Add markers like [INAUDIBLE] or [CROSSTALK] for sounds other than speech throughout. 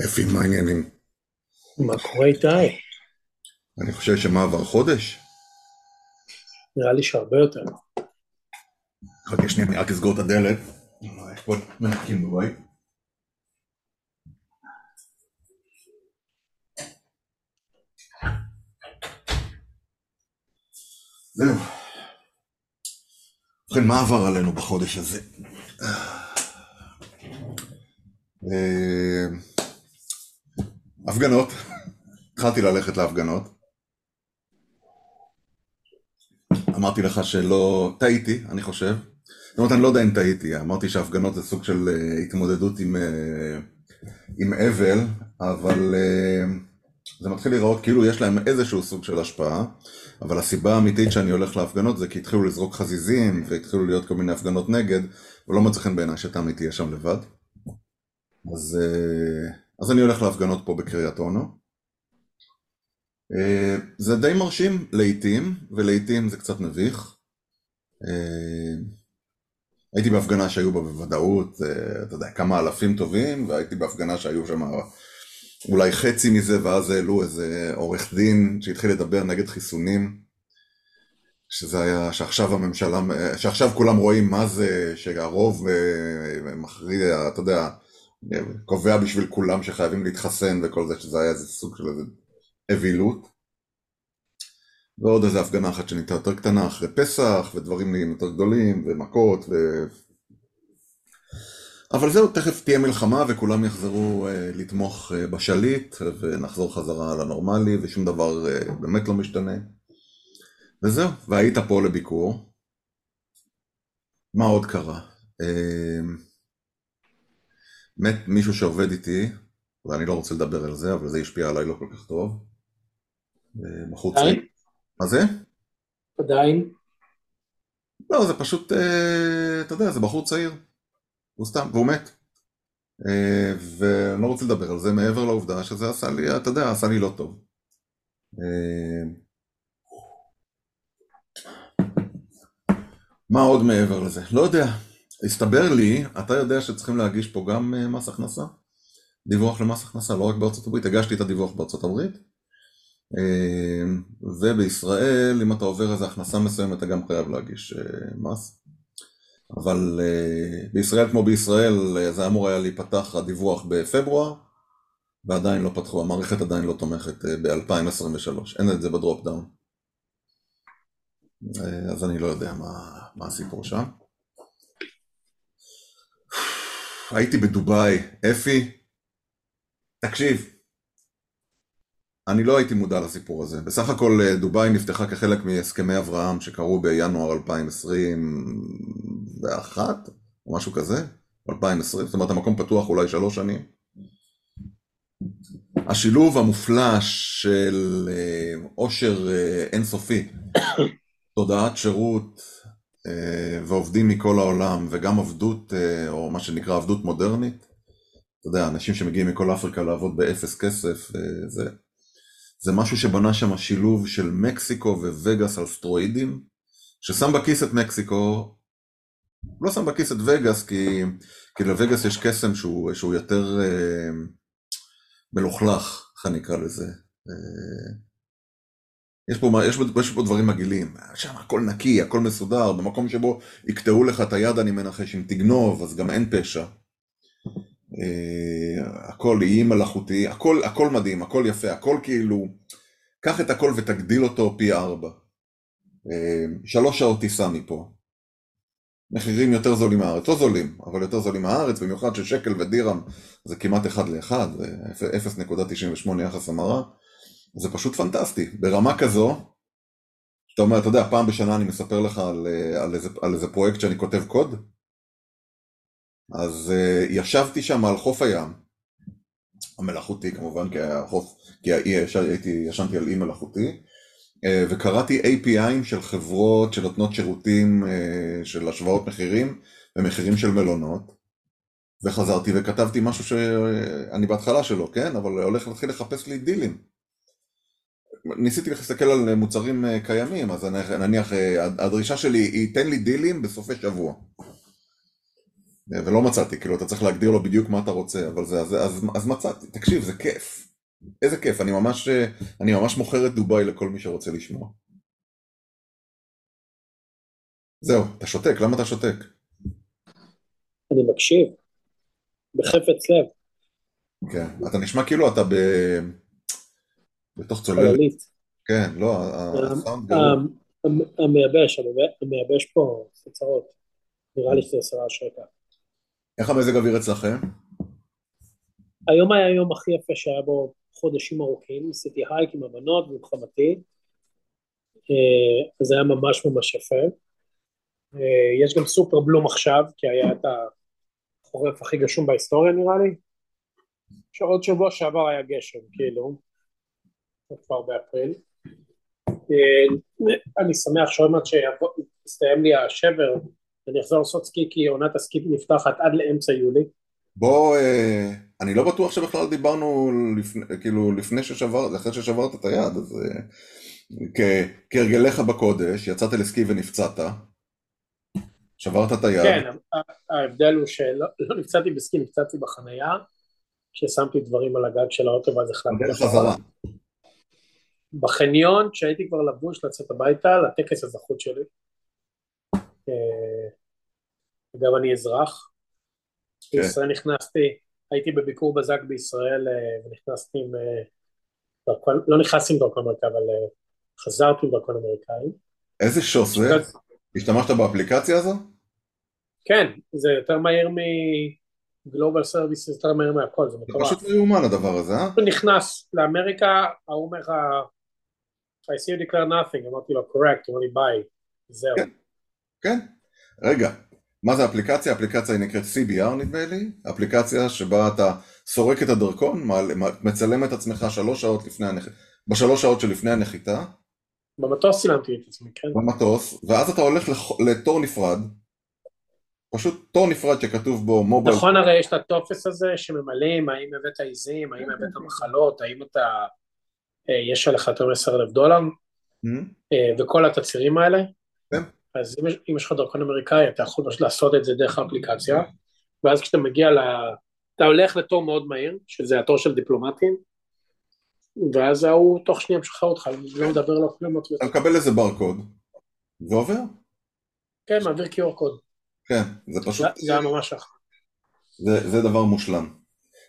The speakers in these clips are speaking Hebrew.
אפי, מה העניינים? מה קורה איתי? אני חושב שמה עבר חודש? נראה לי שהרבה יותר. חכה שנייה, אני רק אסגור את הדלת. יש פה מנקים בבית. זהו. ובכן, מה עבר עלינו בחודש הזה? הפגנות. [LAUGHS] התחלתי ללכת להפגנות. אמרתי לך שלא... טעיתי, אני חושב. זאת אומרת, אני לא יודע אם טעיתי. אמרתי שהפגנות זה סוג של אה, התמודדות עם, אה, עם אבל, אבל אה, זה מתחיל להיראות כאילו יש להם איזשהו סוג של השפעה. אבל הסיבה האמיתית שאני הולך להפגנות זה כי התחילו לזרוק חזיזים והתחילו להיות כל מיני הפגנות נגד, ולא מצא חן בעיניי שתמי תהיה שם לבד. אז, אז אני הולך להפגנות פה בקריית אונו. אה, זה די מרשים לעיתים, ולעיתים זה קצת מביך. אה, הייתי בהפגנה שהיו בה בוודאות, אה, אתה יודע, כמה אלפים טובים, והייתי בהפגנה שהיו שם אולי חצי מזה, ואז העלו איזה עורך דין שהתחיל לדבר נגד חיסונים, שזה היה, שעכשיו הממשלה, שעכשיו כולם רואים מה זה, שהרוב מכריע, אתה יודע, קובע בשביל כולם שחייבים להתחסן וכל זה, שזה היה איזה סוג של איזה אווילות. ועוד איזה הפגנה אחת שנהייתה יותר קטנה אחרי פסח, ודברים נהיים יותר גדולים, ומכות, ו... אבל זהו, תכף תהיה מלחמה וכולם יחזרו uh, לתמוך uh, בשליט, ונחזור חזרה לנורמלי, ושום דבר uh, באמת לא משתנה. וזהו, והיית פה לביקור. מה עוד קרה? Uh, מת מישהו שעובד איתי, ואני לא רוצה לדבר על זה, אבל זה השפיע עליי לא כל כך טוב. בחור צעיר. מה זה? עדיין. לא, זה פשוט, אה, אתה יודע, זה בחור צעיר. הוא סתם, והוא מת. אה, ואני לא רוצה לדבר על זה מעבר לעובדה שזה עשה לי, אתה יודע, עשה לי לא טוב. אה, מה עוד מעבר לזה? לא יודע. הסתבר לי, אתה יודע שצריכים להגיש פה גם מס הכנסה? דיווח למס הכנסה, לא רק בארצות הברית. הגשתי את הדיווח בארצות הברית. אמ, ובישראל, אם אתה עובר איזה הכנסה מסוימת, אתה גם חייב להגיש אה, מס. אבל אה, בישראל כמו בישראל, אה, זה אמור היה להיפתח הדיווח בפברואר, ועדיין לא פתחו, המערכת עדיין לא תומכת ב-2023, אין את זה ב drop down. אז אני לא יודע מה, מה הסיפור שם. הייתי בדובאי, אפי, תקשיב, אני לא הייתי מודע לסיפור הזה. בסך הכל אה, דובאי נפתחה כחלק מהסכמי אברהם שקרו בינואר 2021, או משהו כזה, 2020, זאת אומרת המקום פתוח אולי שלוש שנים. השילוב המופלא של אה, עושר אה, אינסופי, תודעת שירות ועובדים מכל העולם, וגם עבדות, או מה שנקרא עבדות מודרנית, אתה יודע, אנשים שמגיעים מכל אפריקה לעבוד באפס כסף, זה זה משהו שבנה שם שילוב של מקסיקו ווגאס על סטרואידים, ששם בכיס את מקסיקו, לא שם בכיס את וגאס כי, כי לווגאס יש קסם שהוא, שהוא יותר אה, מלוכלך, איך אני אקרא לזה. אה, יש פה, יש, יש פה דברים מגעילים, שם הכל נקי, הכל מסודר, במקום שבו יקטעו לך את היד אני מנחש אם תגנוב, אז גם אין פשע. אה, הכל איים מלאכותי, הכל, הכל מדהים, הכל יפה, הכל כאילו, קח את הכל ותגדיל אותו פי ארבע. אה, שלוש שעות טיסה מפה. מחירים יותר זולים מהארץ, לא זולים, אבל יותר זולים מהארץ, במיוחד ששקל ודירם זה כמעט אחד לאחד, 0.98 יחס המרה, זה פשוט פנטסטי. ברמה כזו, אתה אומר, אתה יודע, פעם בשנה אני מספר לך על, אה, על, איזה, על איזה פרויקט שאני כותב קוד, אז uh, ישבתי שם על חוף הים, המלאכותי כמובן, כי החוף, כי האי, הייתי, ישנתי על אי מלאכותי, uh, וקראתי API'ים של חברות שנותנות שירותים uh, של השוואות מחירים ומחירים של מלונות, וחזרתי וכתבתי משהו שאני בהתחלה שלו, כן? אבל הולך להתחיל לחפש לי דילים. ניסיתי להסתכל על מוצרים קיימים, אז נניח הדרישה שלי היא תן לי דילים בסופי שבוע. ולא מצאתי, כאילו אתה צריך להגדיר לו בדיוק מה אתה רוצה, אבל זה, אז, אז, אז מצאתי, תקשיב, זה כיף. איזה כיף, אני ממש, אני ממש מוכר את דובאי לכל מי שרוצה לשמוע. זהו, אתה שותק, למה אתה שותק? אני מקשיב, בחפץ לב. כן, אתה נשמע כאילו אתה ב... בתוך צוללת. חללית. כן, לא, הסאונד גרוע. המייבש, המייבש פה צרות. נראה לי שזה עשרה רעש איך המזג אוויר אצלכם? היום היה היום הכי יפה שהיה בו חודשים ארוכים, עשיתי הייק עם הבנות ועם חמתי, אה, אז זה היה ממש ממש יפה. אה, יש גם סופר בלום עכשיו, כי היה את החורף הכי גשום בהיסטוריה נראה לי. שעוד שבוע שעבר היה גשם, כאילו, כבר באפריל. אה, אני שמח שעוד מעט שיסתיים לי השבר, אני אחזור לעשות סקי כי עונת הסקי נפתחת עד לאמצע יולי. בוא, אה, אני לא בטוח שבכלל דיברנו לפני, כאילו לפני ששברת, אחרי ששברת את היד, אז כהרגליך בקודש, יצאת לסקי ונפצעת. שברת את היד. כן, ההבדל הוא שלא לא נפצעתי בסקי, נפצעתי בחנייה, כששמתי דברים על הגג של האוטו ואז החלטתי חזרה. בחניון, כשהייתי כבר לבוש לצאת הביתה, לטקס הזכות שלי. אגב, אני אזרח. כן. בישראל נכנסתי, הייתי בביקור בזק בישראל אה, ונכנסתי עם אה, דרכון, לא נכנסתי עם דרכון אמריקאי, אבל אה, חזרתי עם דרכון אמריקאי. איזה שוס זה? השתמשת באפליקציה הזו? כן, זה יותר מהיר מ Global Service, זה יותר מהיר מהכל, זה מטורף. זה פשוט לא יאומן הדבר הזה, אה? הוא נכנס לאמריקה, ההוא אומר לך, I see you declare nothing, אמרתי לו, correct, הוא אומר לי ביי, זהו. כן, כן. רגע, מה זה אפליקציה? אפליקציה היא נקראת CBR נדמה לי, אפליקציה שבה אתה סורק את הדרכון, מצלם את עצמך שלוש שעות לפני הנחיתה, בשלוש שעות שלפני הנחיתה. במטוס צילמתי את עצמי, כן. במטוס, ואז אתה הולך לתור נפרד, פשוט תור נפרד שכתוב בו מובייל. נכון הרי יש את הטופס הזה שממלאים, האם הבאת עיזים, האם הבאת מחלות, האם אתה, יש עליך יותר מ-10 אלף דולר. אה, וכל התצהירים האלה. כן. אז אם, אם יש לך דרכון אמריקאי, אתה יכול פשוט לעשות את זה דרך האפליקציה, ואז כשאתה מגיע ל... אתה הולך לתור מאוד מהיר, שזה התור של דיפלומטים, ואז ההוא תוך שנייה משחרר אותך, לא מדבר לו כלום. אתה מקבל איזה ברקוד, ועובר. כן, מעביר קיור קוד. כן, זה פשוט... זה היה ממש. זה, זה דבר מושלם.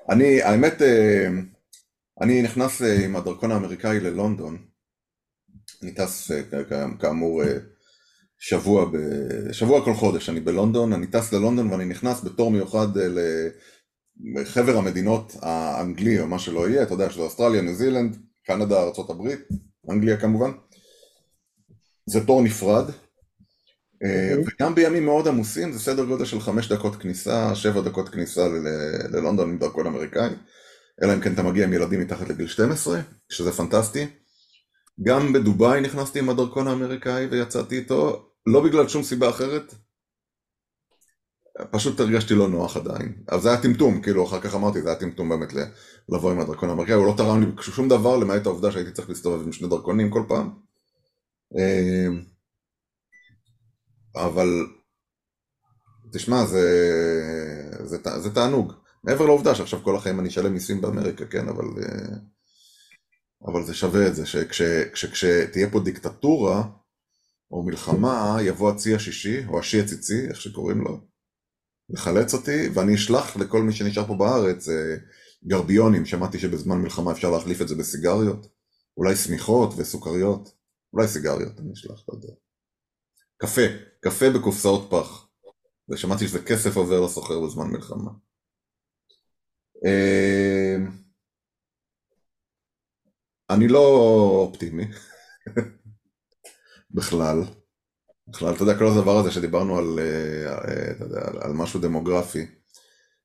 אני, האמת, אה, אני נכנס אה, עם הדרכון האמריקאי ללונדון, אני טס אה, כאמור שבוע, ב... שבוע כל חודש. אני בלונדון, אני טס ללונדון ואני נכנס בתור מיוחד לחבר המדינות האנגלי או מה שלא יהיה, אתה יודע שזה אוסטרליה, ניו זילנד, קנדה, ארה"ב, אנגליה כמובן, זה תור נפרד, אה, אוקיי. וגם בימים מאוד עמוסים זה סדר גודל של חמש דקות כניסה, שבע דקות כניסה ל- ללונדון עם דרכון אמריקאי, אלא אם כן אתה מגיע עם ילדים מתחת לגיל 12, שזה פנטסטי. גם בדובאי נכנסתי עם הדרכון האמריקאי ויצאתי איתו, לא בגלל שום סיבה אחרת, פשוט הרגשתי לא נוח עדיין. אבל זה היה טמטום, כאילו אחר כך אמרתי, זה היה טמטום באמת לבוא עם הדרכון האמריקאי, הוא לא תרם לי שום דבר למעט העובדה שהייתי צריך להסתובב עם שני דרכונים כל פעם. אה, אבל תשמע, זה, זה, זה, זה תענוג. מעבר לעובדה שעכשיו כל החיים אני אשלם מיסים באמריקה, כן, אבל, אה, אבל זה שווה את זה, שכשתהיה פה דיקטטורה או מלחמה, יבוא הצי השישי, או השי הציצי, איך שקוראים לו, לחלץ אותי, ואני אשלח לכל מי שנשאר פה בארץ אה, גרביונים, שמעתי שבזמן מלחמה אפשר להחליף את זה בסיגריות, אולי שמיכות וסוכריות, אולי סיגריות, אני אשלח, לא יודע. קפה, קפה בקופסאות פח. ושמעתי שזה כסף עובר לסוחר בזמן מלחמה. אה, אני לא אופטימי, [LAUGHS] בכלל. בכלל, אתה יודע, כל הדבר הזה שדיברנו על, אה, אה, יודע, על משהו דמוגרפי,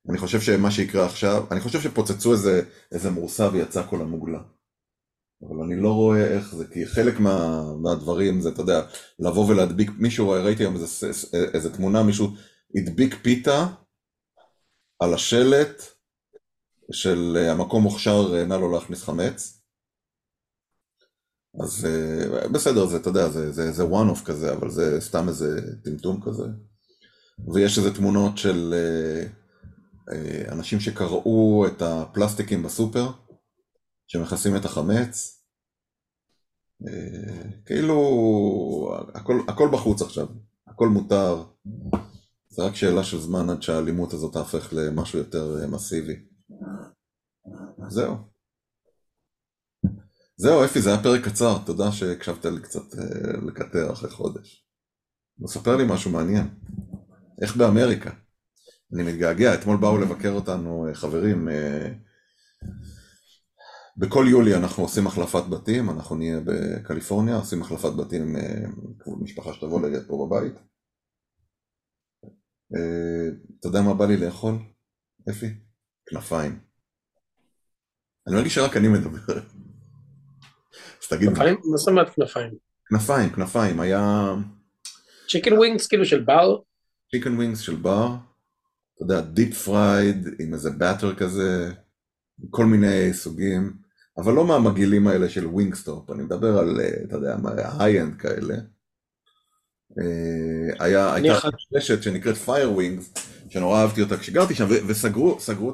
אני חושב שמה שיקרה עכשיו, אני חושב שפוצצו איזה, איזה מורסה ויצא כל המוגלה. אבל אני לא רואה איך זה, כי חלק מה, מהדברים זה, אתה יודע, לבוא ולהדביק, מישהו, ראיתי היום איזה, איזה תמונה, מישהו הדביק פיתה על השלט של אה, המקום מוכשר, אה, נא לא להכניס חמץ. אז אה, בסדר, זה, אתה יודע, זה, זה, זה one off כזה, אבל זה סתם איזה טמטום כזה. ויש איזה תמונות של אנשים שקרעו את הפלסטיקים בסופר, שמכסים את החמץ. כאילו, הכל, הכל בחוץ עכשיו, הכל מותר. זה רק שאלה של זמן עד שהאלימות הזאת תהפך למשהו יותר מסיבי. זהו. זהו, אפי, זה היה פרק קצר, תודה שהקשבת לי קצת לקטר אחרי חודש. ספר לי משהו מעניין. איך באמריקה? אני מתגעגע, אתמול באו לבקר אותנו אה, חברים. אה, בכל יולי אנחנו עושים החלפת בתים, אנחנו נהיה בקליפורניה, עושים החלפת בתים עם אה, משפחה שתבוא להיות פה בבית. אתה יודע מה בא לי לאכול, אפי? כנפיים. אני מרגיש שרק אני מדבר. אז תגיד... כנפיים? מה זאת אומרת כנפיים? כנפיים, כנפיים, היה... chicken wings כאילו של בר? chicken wings של בר, אתה יודע, deep fried עם איזה batter כזה, כל מיני סוגים, אבל לא מהמגעילים האלה של ווינגסטופ, אני מדבר על, אה, אתה יודע, high-end כאלה. אה, היה, הייתה רשת שנקראת Fire Wings, שנורא אהבתי אותה כשגרתי שם, וסגרו סגרו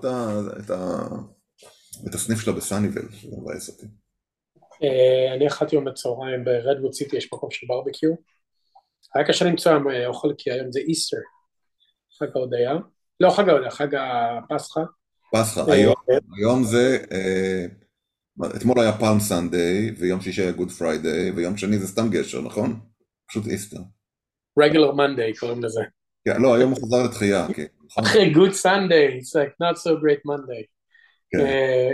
את, הסניף שלה בסאניבל, שזה מבאס אותי. אה, אני אכלתי יום בצהריים ברדווד סיטי, יש מקום של ברבקיו. היה קשה למצוא היום אוכל כי היום זה Easter, חג ההודיה, לא חג ההודיה, חג הפסחא. פסחא, אה, היום, זה, אה, אתמול היה Palm Sunday, ויום שישי היה Good Friday, ויום שני זה סתם גשר, נכון? פשוט Easter. regular Monday קוראים לזה. כן, לא, היום הוא חזר לתחייה, כן. אחרי Good Sunday, it's like not so great Monday. כן, אה,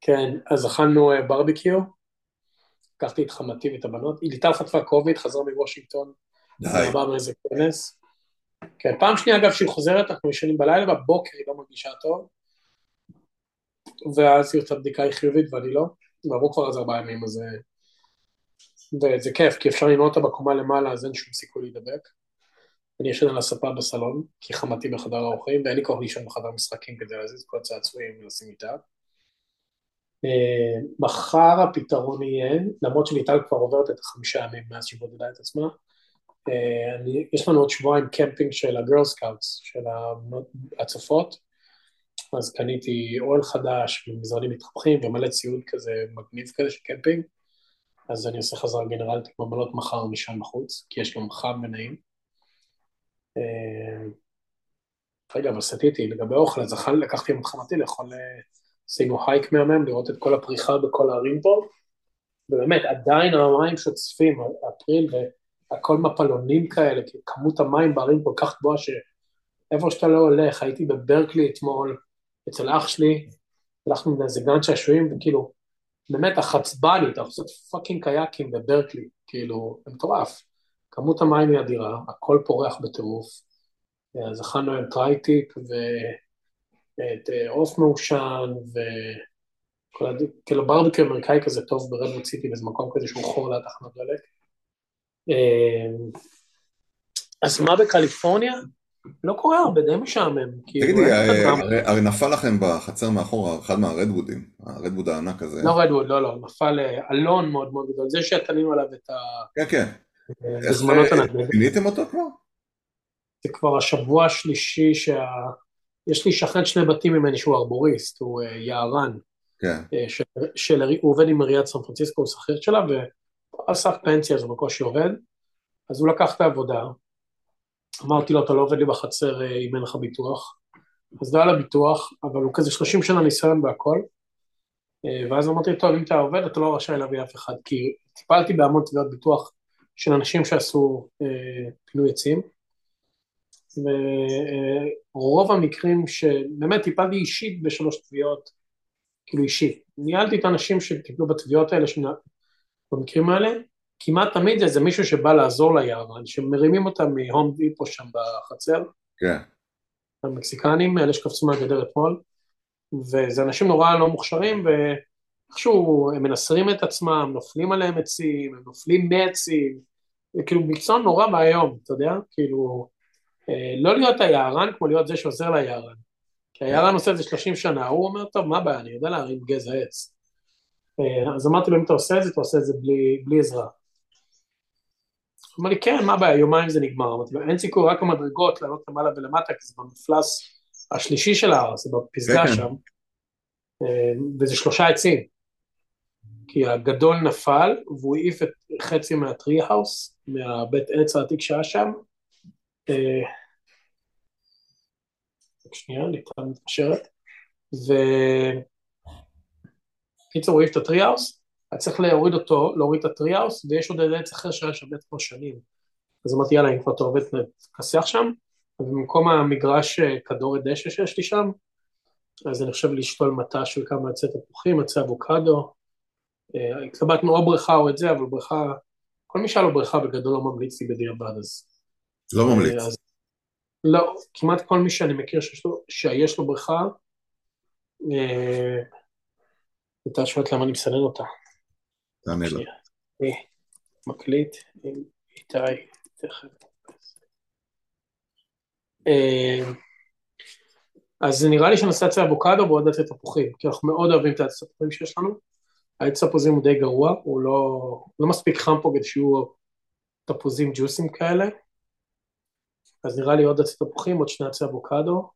כן אז אכלנו ברביקיו. לקחתי את חמתי ואת הבנות, היא ליטל חטפה קוביד, חזרה מוושינגטון. באה מאיזה כנס. כן, פעם שנייה אגב שהיא חוזרת, אנחנו ישנים בלילה, בבוקר היא לא מרגישה טוב, ואז היא עושה בדיקה היא חיובית ואני לא, ועברו כבר איזה ארבעה ימים, אז... וזה כיף, כי אפשר לנעול אותה בקומה למעלה, אז אין שום סיכוי להידבק. אני ישן על הספה בסלון, כי חמתי בחדר האורחים, ואין לי כוח לישון בחדר משחקים כדי להזיז כל הצעצועים ולשים איתה. אה, מחר הפתרון יהיה, למרות שליטל כבר עוברת את החמישה ימים מאז שהיא בודדה את עצמה, אה, אני, יש לנו עוד שבועיים קמפינג של ה Girl Scouts, של הצופות, אז קניתי אוהל חדש ומזרנים מתנפחים ומלא ציוד כזה מגניב כזה של קמפינג, אז אני עושה חזרה גנרלית עם מחר משם בחוץ, כי יש גם חם ונעים. אה, רגע, אבל סטיתי לגבי אוכל, אז לקחתי עם חמתי לאכול עשינו הייק מהמם, לראות את כל הפריחה בכל הערים פה, ובאמת עדיין המים שוצפים, אפריל והכל מפלונים כאלה, כי כמות המים בערים כל כך גבוהה שאיפה שאתה לא הולך, הייתי בברקלי אתמול, אצל אח שלי, הלכנו לאיזה גן שעשועים, וכאילו, באמת החצבני, אתה עושה fucking קייקים בברקלי, כאילו, זה מטורף. כמות המים היא אדירה, הכל פורח בטירוף. אז אכלנו עם tri-tip, ו... את אה, עוף מעושן, וכל הד... כאילו ברבקיו אמריקאי כזה טוב ברדווד סיטי, באיזה מקום כזה שהוא חור ליד תחנת דלק. אה, אז מה בקליפורניה? לא קורה הרבה, די משעמם. כאילו, תגידי, אה, הרי נפל לכם בחצר מאחור אחד מהרדוודים, הרדווד הענק הזה. לא רדווד, לא, לא, נפל אלון מאוד מאוד גדול, זה שתלינו עליו את ה... כן, כן. בזמנות ענק. פיניתם אותו כבר? זה כבר השבוע השלישי שה... יש לי שכן שני בתים ממני שהוא ארבוריסט, הוא uh, יערן. כן. של, של, הוא עובד עם עיריית סן פרנסיסקו, הוא שכיר שלה, ועל סף פנסיה, אז הוא בקושי עובד. אז הוא לקח את העבודה. אמרתי לו, אתה לא עובד לי בחצר אם אין לך ביטוח. אז לא היה לה ביטוח, אבל הוא כזה 30 שנה ניסיון בהכל. ואז אמרתי לו, טוב, אם אתה עובד, אתה לא רשאי להביא אף אחד, כי טיפלתי בהמון תביעות ביטוח של אנשים שעשו uh, פינוי עצים. ורוב המקרים שבאמת טיפלתי אישית בשלוש תביעות, כאילו אישית, ניהלתי את האנשים שטיפלו בתביעות האלה, במקרים האלה, כמעט תמיד זה איזה מישהו שבא לעזור ליערן, שמרימים אותם מהום דיפו שם בחצר, כן. המקסיקנים, אלה שקפצו מהגדר אתמול, וזה אנשים נורא לא מוכשרים, ואיכשהו הם מנסרים את עצמם, נופלים עליהם עצים, הם נופלים מעצים, זה כאילו מקצוע נורא ואיום, אתה יודע, כאילו, אה, לא להיות היערן כמו להיות זה שעוזר ליערן. כי היערן עושה את זה 30 שנה, הוא אומר, טוב, מה הבעיה, אני יודע להרים גזע עץ. אה, אז אמרתי לו, אם אתה עושה את זה, אתה עושה את זה בלי, בלי עזרה. הוא אמר לי, כן, מה הבעיה, יומיים זה נגמר. אמרתי לו, אין סיכוי, רק המדרגות לעלות למעלה ולמטה, כי זה במפלס השלישי של ההר, זה בפסגה כן. שם, אה, וזה שלושה עצים. כי הגדול נפל, והוא העיף את חצי מה tree house, מהבית עץ העתיק שהיה שם. אה, שנייה, ליטל מתקשרת. ו... קיצור, הוא העיף את הטריהאוס, היה צריך להוריד אותו, להוריד את הטריהאוס, ויש עוד עץ אחר שהיה שם בית כבר שנים. אז אמרתי, יאללה, אם כבר אתה עובד, תכסח שם, ובמקום המגרש אה, כדורת דשא שיש לי שם, אז אני חושב לשתול מטע של כמה עצי תפוחים, עצי אבוקדו. אה, התלבטנו או בריכה או את זה, אבל בריכה, כל מי שהיה לו בריכה בגדול לא ממליץ לי בדיעבד, אז... לא ממליץ. אז, לא, כמעט כל מי שאני מכיר שיש לו, שיש לו בריכה, אה, הייתה שואלת למה אני מסנן אותה. תענה לה. אני מקליט עם איתי, תכף. אה, אז נראה לי שנעשה עצי אבוקדו ועוד עצי תפוחים, כי אנחנו מאוד אוהבים את התפוחים שיש לנו. העץ תפוזים הוא די גרוע, הוא לא, לא מספיק חם פה כדי שיהיו תפוזים ג'וסים כאלה. אז נראה לי עוד עצי תפוחים, עוד שני עצי אבוקדו.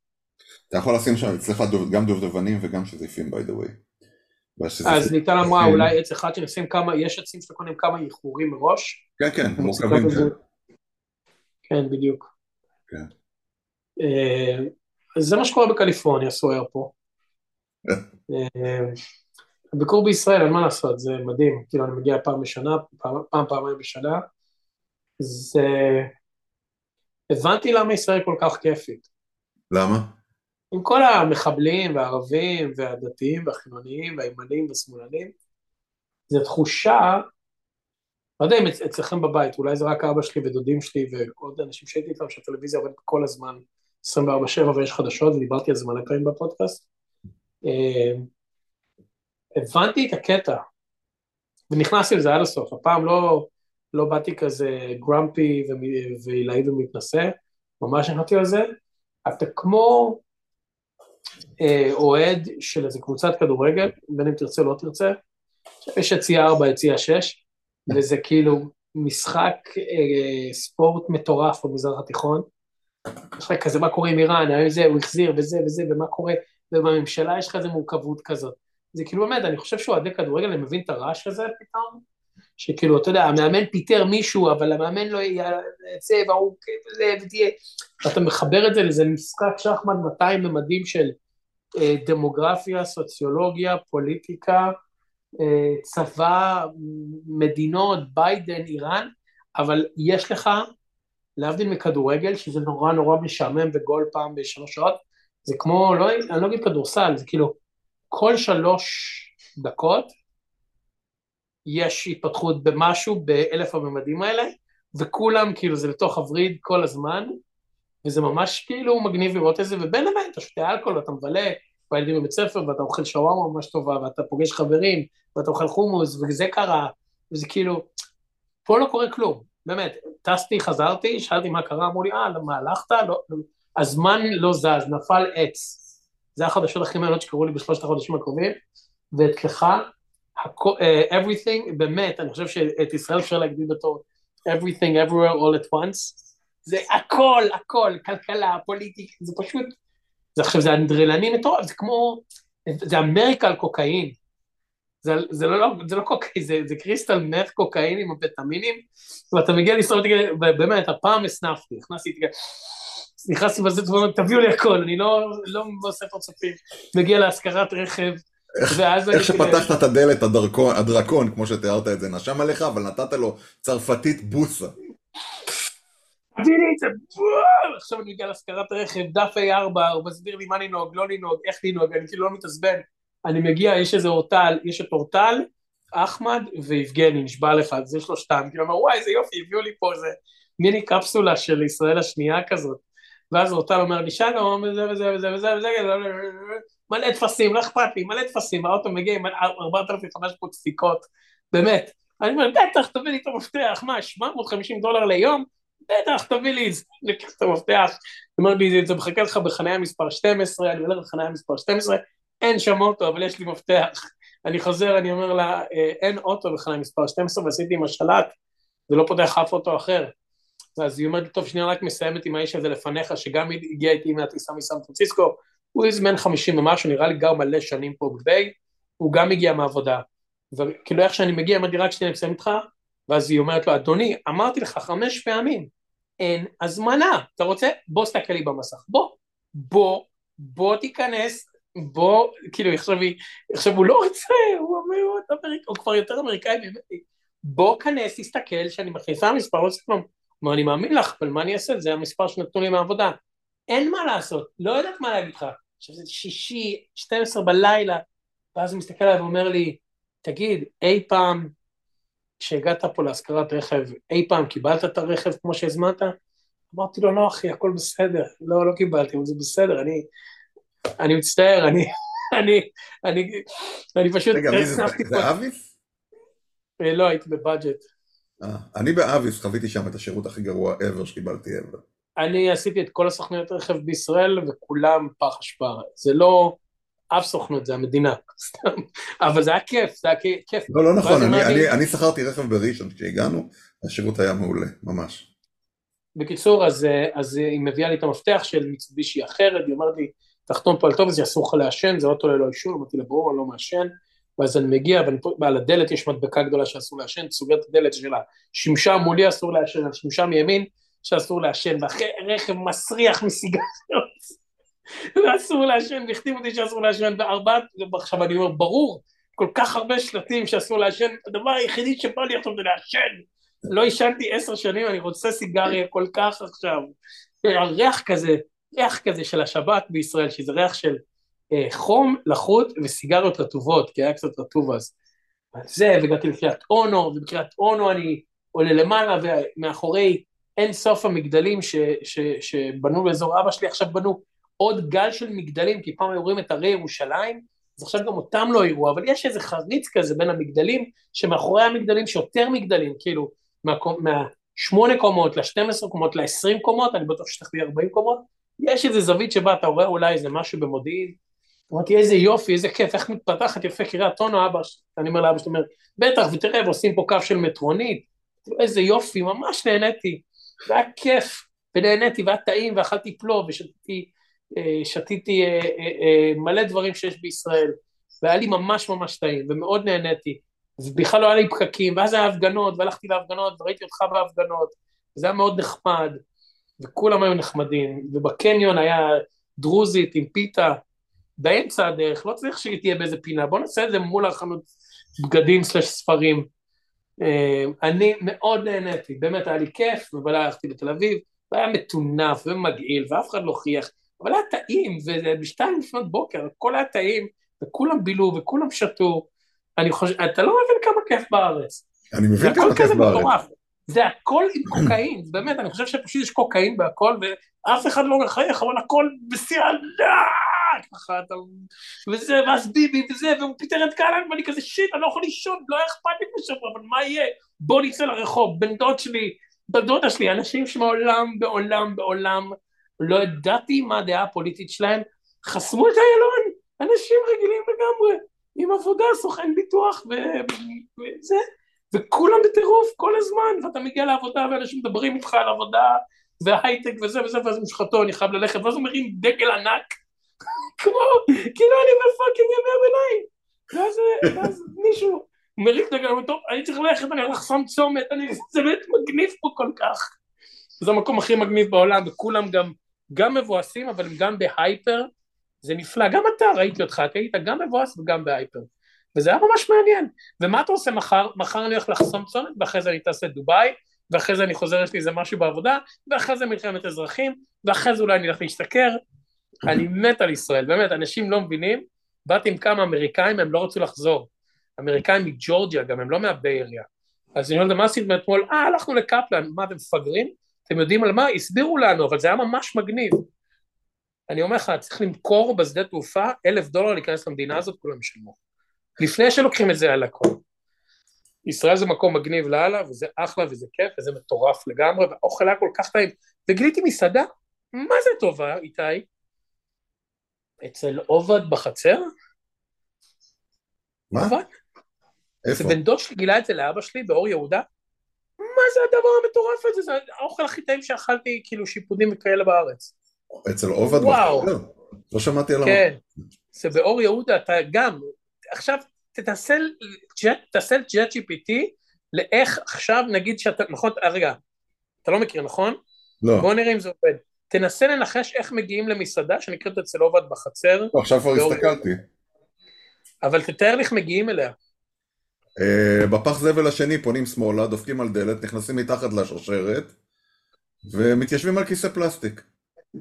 אתה יכול לשים שם אצלך דוב- גם דובדבנים וגם שזיפים, by the way. אז ניתן אמרה אולי עץ אחד שנשים כמה, יש עצים שאתה קונים כמה איחורים מראש. כן, כן, מורכבים כאלה. כן, בדיוק. כן. אה, אז זה מה שקורה בקליפורניה, סוער פה. [LAUGHS] אה, הביקור בישראל, אין מה לעשות, זה מדהים. כאילו, אני מגיע פעם בשנה, פעם, פעם, פעמיים בשנה. זה... הבנתי למה ישראל כל כך כיפית. למה? עם כל המחבלים והערבים והדתיים והחילוניים והימנים והשמאלנים, זו תחושה, לא יודע אם אצ- אצלכם בבית, אולי זה רק אבא שלי ודודים שלי ועוד אנשים שהייתי איתם שהטלוויזיה עובדת כל הזמן 24/7 ויש חדשות, ודיברתי על זה מלא פעמים בפודקאסט. הבנתי את הקטע, ונכנסתי לזה עד הסוף, הפעם לא, לא באתי כזה גרמפי ועילאי ומתנשא, ממש נכנסתי לזה, אתה כמו אה, אוהד של איזה קבוצת כדורגל, בין אם תרצה או לא תרצה, יש יציאה 4, יציאה 6, וזה כאילו משחק אה, ספורט מטורף במזרח התיכון. יש לך כזה, מה קורה עם איראן, האם זה, הוא החזיר, וזה וזה, ומה קורה, ובממשלה יש לך איזה מורכבות כזאת. זה כאילו באמת, אני חושב שאוהדי כדורגל, אני מבין את הרעש הזה פתאום, שכאילו, אתה יודע, המאמן פיטר מישהו, אבל המאמן לא זה, והוא זה, ותהיה... אתה מחבר את זה לאיזה משחק שחמט 200 ממדים של אה, דמוגרפיה, סוציולוגיה, פוליטיקה, אה, צבא, מדינות, ביידן, איראן, אבל יש לך, להבדיל מכדורגל, שזה נורא נורא משעמם וגול פעם בשלוש שעות, זה כמו, לא, אני לא אגיד כדורסל, זה כאילו, כל שלוש דקות יש התפתחות במשהו באלף הממדים האלה, וכולם כאילו זה לתוך הווריד כל הזמן, וזה ממש כאילו מגניב לראות את זה, ובין לבין אתה שותה אלכוהול ואתה מבלה, והילדים בבית ספר, ואתה אוכל שווארמה ממש טובה, ואתה פוגש חברים, ואתה אוכל חומוס, וזה קרה, וזה כאילו, פה לא קורה כלום, באמת, טסתי, חזרתי, שאלתי מה קרה, אמרו לי, אה, מה, הלכת? לא, הזמן לא זז, נפל עץ. זה החדשות הכי מעניינות שקרו לי בשלושת החודשים הקרובים, ואצלך, אה, everything, באמת, אני חושב שאת ישראל אפשר להגדיל בתור everything, everywhere, all at once, זה הכל, הכל, כלכלה, פוליטיקה, זה פשוט, זה עכשיו, זה אנדרלני מטורף, זה כמו, זה אמריקה על קוקאין. זה, זה, לא, זה לא קוקאין, זה, זה קריסטל מת קוקאין עם אמפטמינים, ואתה מגיע לישראל, ותגיד, באמת, הפעם הסנפתי, הכנסתי, נכנסתי בזה, תביאו לי הכל, אני לא, לא עושה פרצופים, מגיע להשכרת רכב, ואז. איך שפתחת את הדלת, הדרקון, הדרקון, כמו שתיארת את זה, נשם עליך, אבל נתת לו צרפתית בוסה. תביא לי את זה, וואו! עכשיו אני מגיע להשכרת רכב, דף A4, הוא מסביר לי מה לנהוג, לא לנהוג, איך לנהוג, אני כאילו לא מתעצבן. אני מגיע, יש איזה אורטל, יש את אורטל, אחמד ויבגני, נשבע לך, אז יש לו שתיים, כאילו, אומר, וואי, איזה יופי, הביאו לי פה איזה מיני קפסולה של ישראל השנייה כזאת. ואז אורטל אומר לי, שלום, וזה וזה וזה וזה וזה, מלא טפסים, לא אכפת לי, מלא טפסים, האוטו מגיע עם 4,500 דפיקות, באמת. אני אומר, בטח, תביא לי את המפתח, מה, 750 דולר ליום? בטח, תביא לי את זה, לקח את המפתח, הוא אומר לי, זה מחכה לך בחניה מספר 12, אני הולך לחניה מספר 12, אין שם אוטו, אבל יש לי מפתח. אני חוזר, אני אומר לה, אין אוטו בחניה מספר 12, ועשיתי עם השלט זה לא פותח אף אוטו אחר. אז היא אומרת, טוב, שנייה רק מסיימת עם האיש הזה לפניך, שגם הגיע איתי מהטיסה מסן פרנסיסקו, הוא איזה בן חמישים ומשהו, נראה לי גר מלא שנים פה בביי, הוא גם הגיע מהעבודה. וכאילו איך שאני מגיע, אמרתי, רק שנייה, נסיים איתך, ואז היא אומרת לו, אדוני, אמרתי לך חמש פעמים, אין הזמנה, אתה רוצה? בוא סתכל לי במסך, בוא, בוא, בוא תיכנס, בוא, כאילו עכשיו, עכשיו הוא לא רוצה, הוא אומר, הוא, כבר יותר אמריקאי בוא כנס, תסתכל, שאני מכניסה מספר, לא עושה כלום. אומר, אני מאמין לך, אבל מה אני אעשה? זה המספר שנתנו לי מהעבודה. אין מה לעשות, לא יודעת מה להגיד לך. עכשיו זה שישי, 12 בלילה, ואז הוא מסתכל עליי ואומר לי, תגיד, אי פעם, כשהגעת פה להשכרת רכב, אי פעם קיבלת את הרכב כמו שהזמנת? אמרתי לו, לא אחי, הכל בסדר. לא, לא קיבלתי, אבל זה בסדר, אני, אני מצטער, אני, אני, אני, אני פשוט... רגע, מי זה? זה אביס? אה, לא, הייתי בבאג'ט. אה, אני באביס חוויתי שם את השירות הכי גרוע ever שקיבלתי ever. אני עשיתי את כל הסוכנויות רכב בישראל וכולם פח אשפה. זה לא אף סוכנות, זה המדינה, [LAUGHS] סתם. אבל זה היה כיף, זה היה כיף. לא, לא נכון, אני, אני, אני שכרתי רכב בראשון כשהגענו, השירות היה מעולה, ממש. בקיצור, אז, אז היא מביאה לי את המפתח של מיצובישי אחרת, היא אומרת לי, תחתום פה על טוב, זה אסור לך לעשן, זה אוטו ללא אישור, אמרתי לה, ברור, אני לא מעשן, ואז אני מגיע, ועל הדלת יש מדבקה גדולה שאסור לעשן, סוגר את הדלת שלה, שמשה מולי אסור לעשן, על שמשה מימין שאסור לעשן, ואחרי רכב מסריח מסיגריות, [LAUGHS] ואסור לעשן, והחתימו אותי שאסור לעשן, וארבעת, עכשיו אני אומר, ברור, כל כך הרבה שלטים שאסור לעשן, הדבר היחידי שבא לי עכשיו זה לעשן, לא עישנתי עשר שנים, אני רוצה סיגריה כל כך עכשיו, ריח כזה, ריח כזה של השבת בישראל, שזה ריח של חום, לחות וסיגריות רטובות, כי היה קצת רטוב אז. זה, והגעתי לקריית אונו, ובקריית אונו אני עולה למעלה, ומאחורי אין סוף המגדלים ש, ש, שבנו באזור אבא שלי, עכשיו בנו עוד גל של מגדלים, כי פעם היו רואים את הרי ירושלים, אז עכשיו גם אותם לא יראו, אבל יש איזה חריץ כזה בין המגדלים, שמאחורי המגדלים שיותר מגדלים, כאילו, מהשמונה מה קומות ל-12 קומות ל-20 קומות, אני בטוח שתחביא 40 קומות, יש איזה זווית שבה אתה רואה אולי איזה משהו במודיעין, אמרתי איזה יופי, איזה כיף, איך מתפתחת יפה קריית אונו, אבא, אני אומר לאבא שלי, אומר, בטח, ותראה, ועושים פה קו של מטרונית, איזה יופי, ממש נהניתי, והיה כיף, ונהניתי, והיה טעים, ואכלתי פלוב, ושתיתי אה, שתיתי אה, אה, מלא דברים שיש בישראל, והיה לי ממש ממש טעים, ומאוד נהניתי, ובכלל לא היה לי פקקים, ואז היה הפגנות, והלכתי להפגנות, וראיתי אותך בהפגנות, וזה היה מאוד נחמד, וכולם היו נחמדים, ובקניון היה דרוזית עם פיתה, באמצע הדרך, לא צריך שהיא תהיה באיזה פינה, בוא נעשה את זה מול החנות בגדים סלש ספרים. אני מאוד נהניתי, באמת היה לי כיף, ובלילה הלכתי לתל אביב, והיה מטונף ומגעיל, ואף אחד לא חייך, אבל היה טעים, ובשתיים לפנות בוקר, הכל היה טעים, וכולם בילו וכולם שתו. אני חושב, אתה לא מבין כמה כיף בארץ. אני מבין כמה כיף בארץ. מטורף. זה הכל עם קוקאין, באמת, אני חושב שפשוט יש קוקאין בהכל, ואף אחד לא מחייך, אבל הכל בשיא ענק, ככה אתה... וזה, ואז ביבי וזה, והוא פיטר את קהלן, ואני כזה שיט, אני לא יכול לישון, לא היה אכפת לי בשבוע, אבל מה יהיה? בוא נצא לרחוב, בן דוד שלי, בן דודה שלי, אנשים שמעולם, בעולם, בעולם, לא ידעתי מה הדעה הפוליטית שלהם, חסמו את איילון, אנשים רגילים לגמרי, עם עבודה, סוכן ביטוח וזה, וכולם בטירוף כל הזמן, ואתה מגיע לעבודה ואנשים מדברים איתך על עבודה והייטק וזה וזה, ואז משחתו, אני חייב ללכת, ואז הוא מרים דגל ענק, כמו, כאילו אני בפאקינג ימי הביניים, ואז, מישהו מרים דגל, טוב, אני צריך ללכת, אני הולך לחסום צומת, אני, באמת מגניב פה כל כך. זה המקום הכי מגניב בעולם, וכולם גם גם מבואסים, אבל הם גם בהייפר, זה נפלא, גם אתה, ראיתי אותך, אתה היית גם מבואס וגם בהייפר, וזה היה ממש מעניין. ומה אתה עושה מחר? מחר אני הולך לחסום צומת, ואחרי זה אני טס לדובאי, ואחרי זה אני חוזר, יש לי איזה משהו בעבודה, ואחרי זה מלחמת אזרחים, ואחרי זה אולי אני אלך להשתכר. אני מת על ישראל, באמת, אנשים לא מבינים, באתי עם כמה אמריקאים, הם לא רצו לחזור. אמריקאים מג'ורג'יה, גם הם לא מהבייריה. אז אני אומר, מה עשיתם אתמול? אה, הלכנו לקפלן, מה אתם מפגרים? אתם יודעים על מה? הסבירו לנו, אבל זה היה ממש מגניב. אני אומר לך, צריך למכור בשדה תעופה אלף דולר להיכנס למדינה הזאת, כולם ישלמו. לפני שלוקחים את זה על הכל. ישראל זה מקום מגניב לאללה, וזה אחלה וזה כיף, וזה מטורף לגמרי, והאוכל היה כל כך טעים. וגיליתי מסעדה, מה זה טובה, איתי? אצל עובד בחצר? מה? עובד? איפה? זה בן דוד שלי גילה את זה לאבא שלי באור יהודה, מה זה הדבר המטורף הזה? זה האוכל הכי טעים שאכלתי, כאילו שיפודים וכאלה בארץ. אצל עובד וואו. בחדר? לא שמעתי על כן, זה באור יהודה, אתה גם, עכשיו תנסה, תעשה ג'אט GPT לאיך עכשיו נגיד שאתה, נכון, אה, רגע, אתה לא מכיר נכון? לא. בוא נראה אם זה עובד. תנסה לנחש איך מגיעים למסעדה שנקראת אצל עובד בחצר, לא, עכשיו כבר הסתכלתי. אבל תתאר לי איך מגיעים אליה. אה, בפח זבל השני פונים שמאלה, דופקים על דלת, נכנסים מתחת לשרשרת, ומתיישבים על כיסא פלסטיק.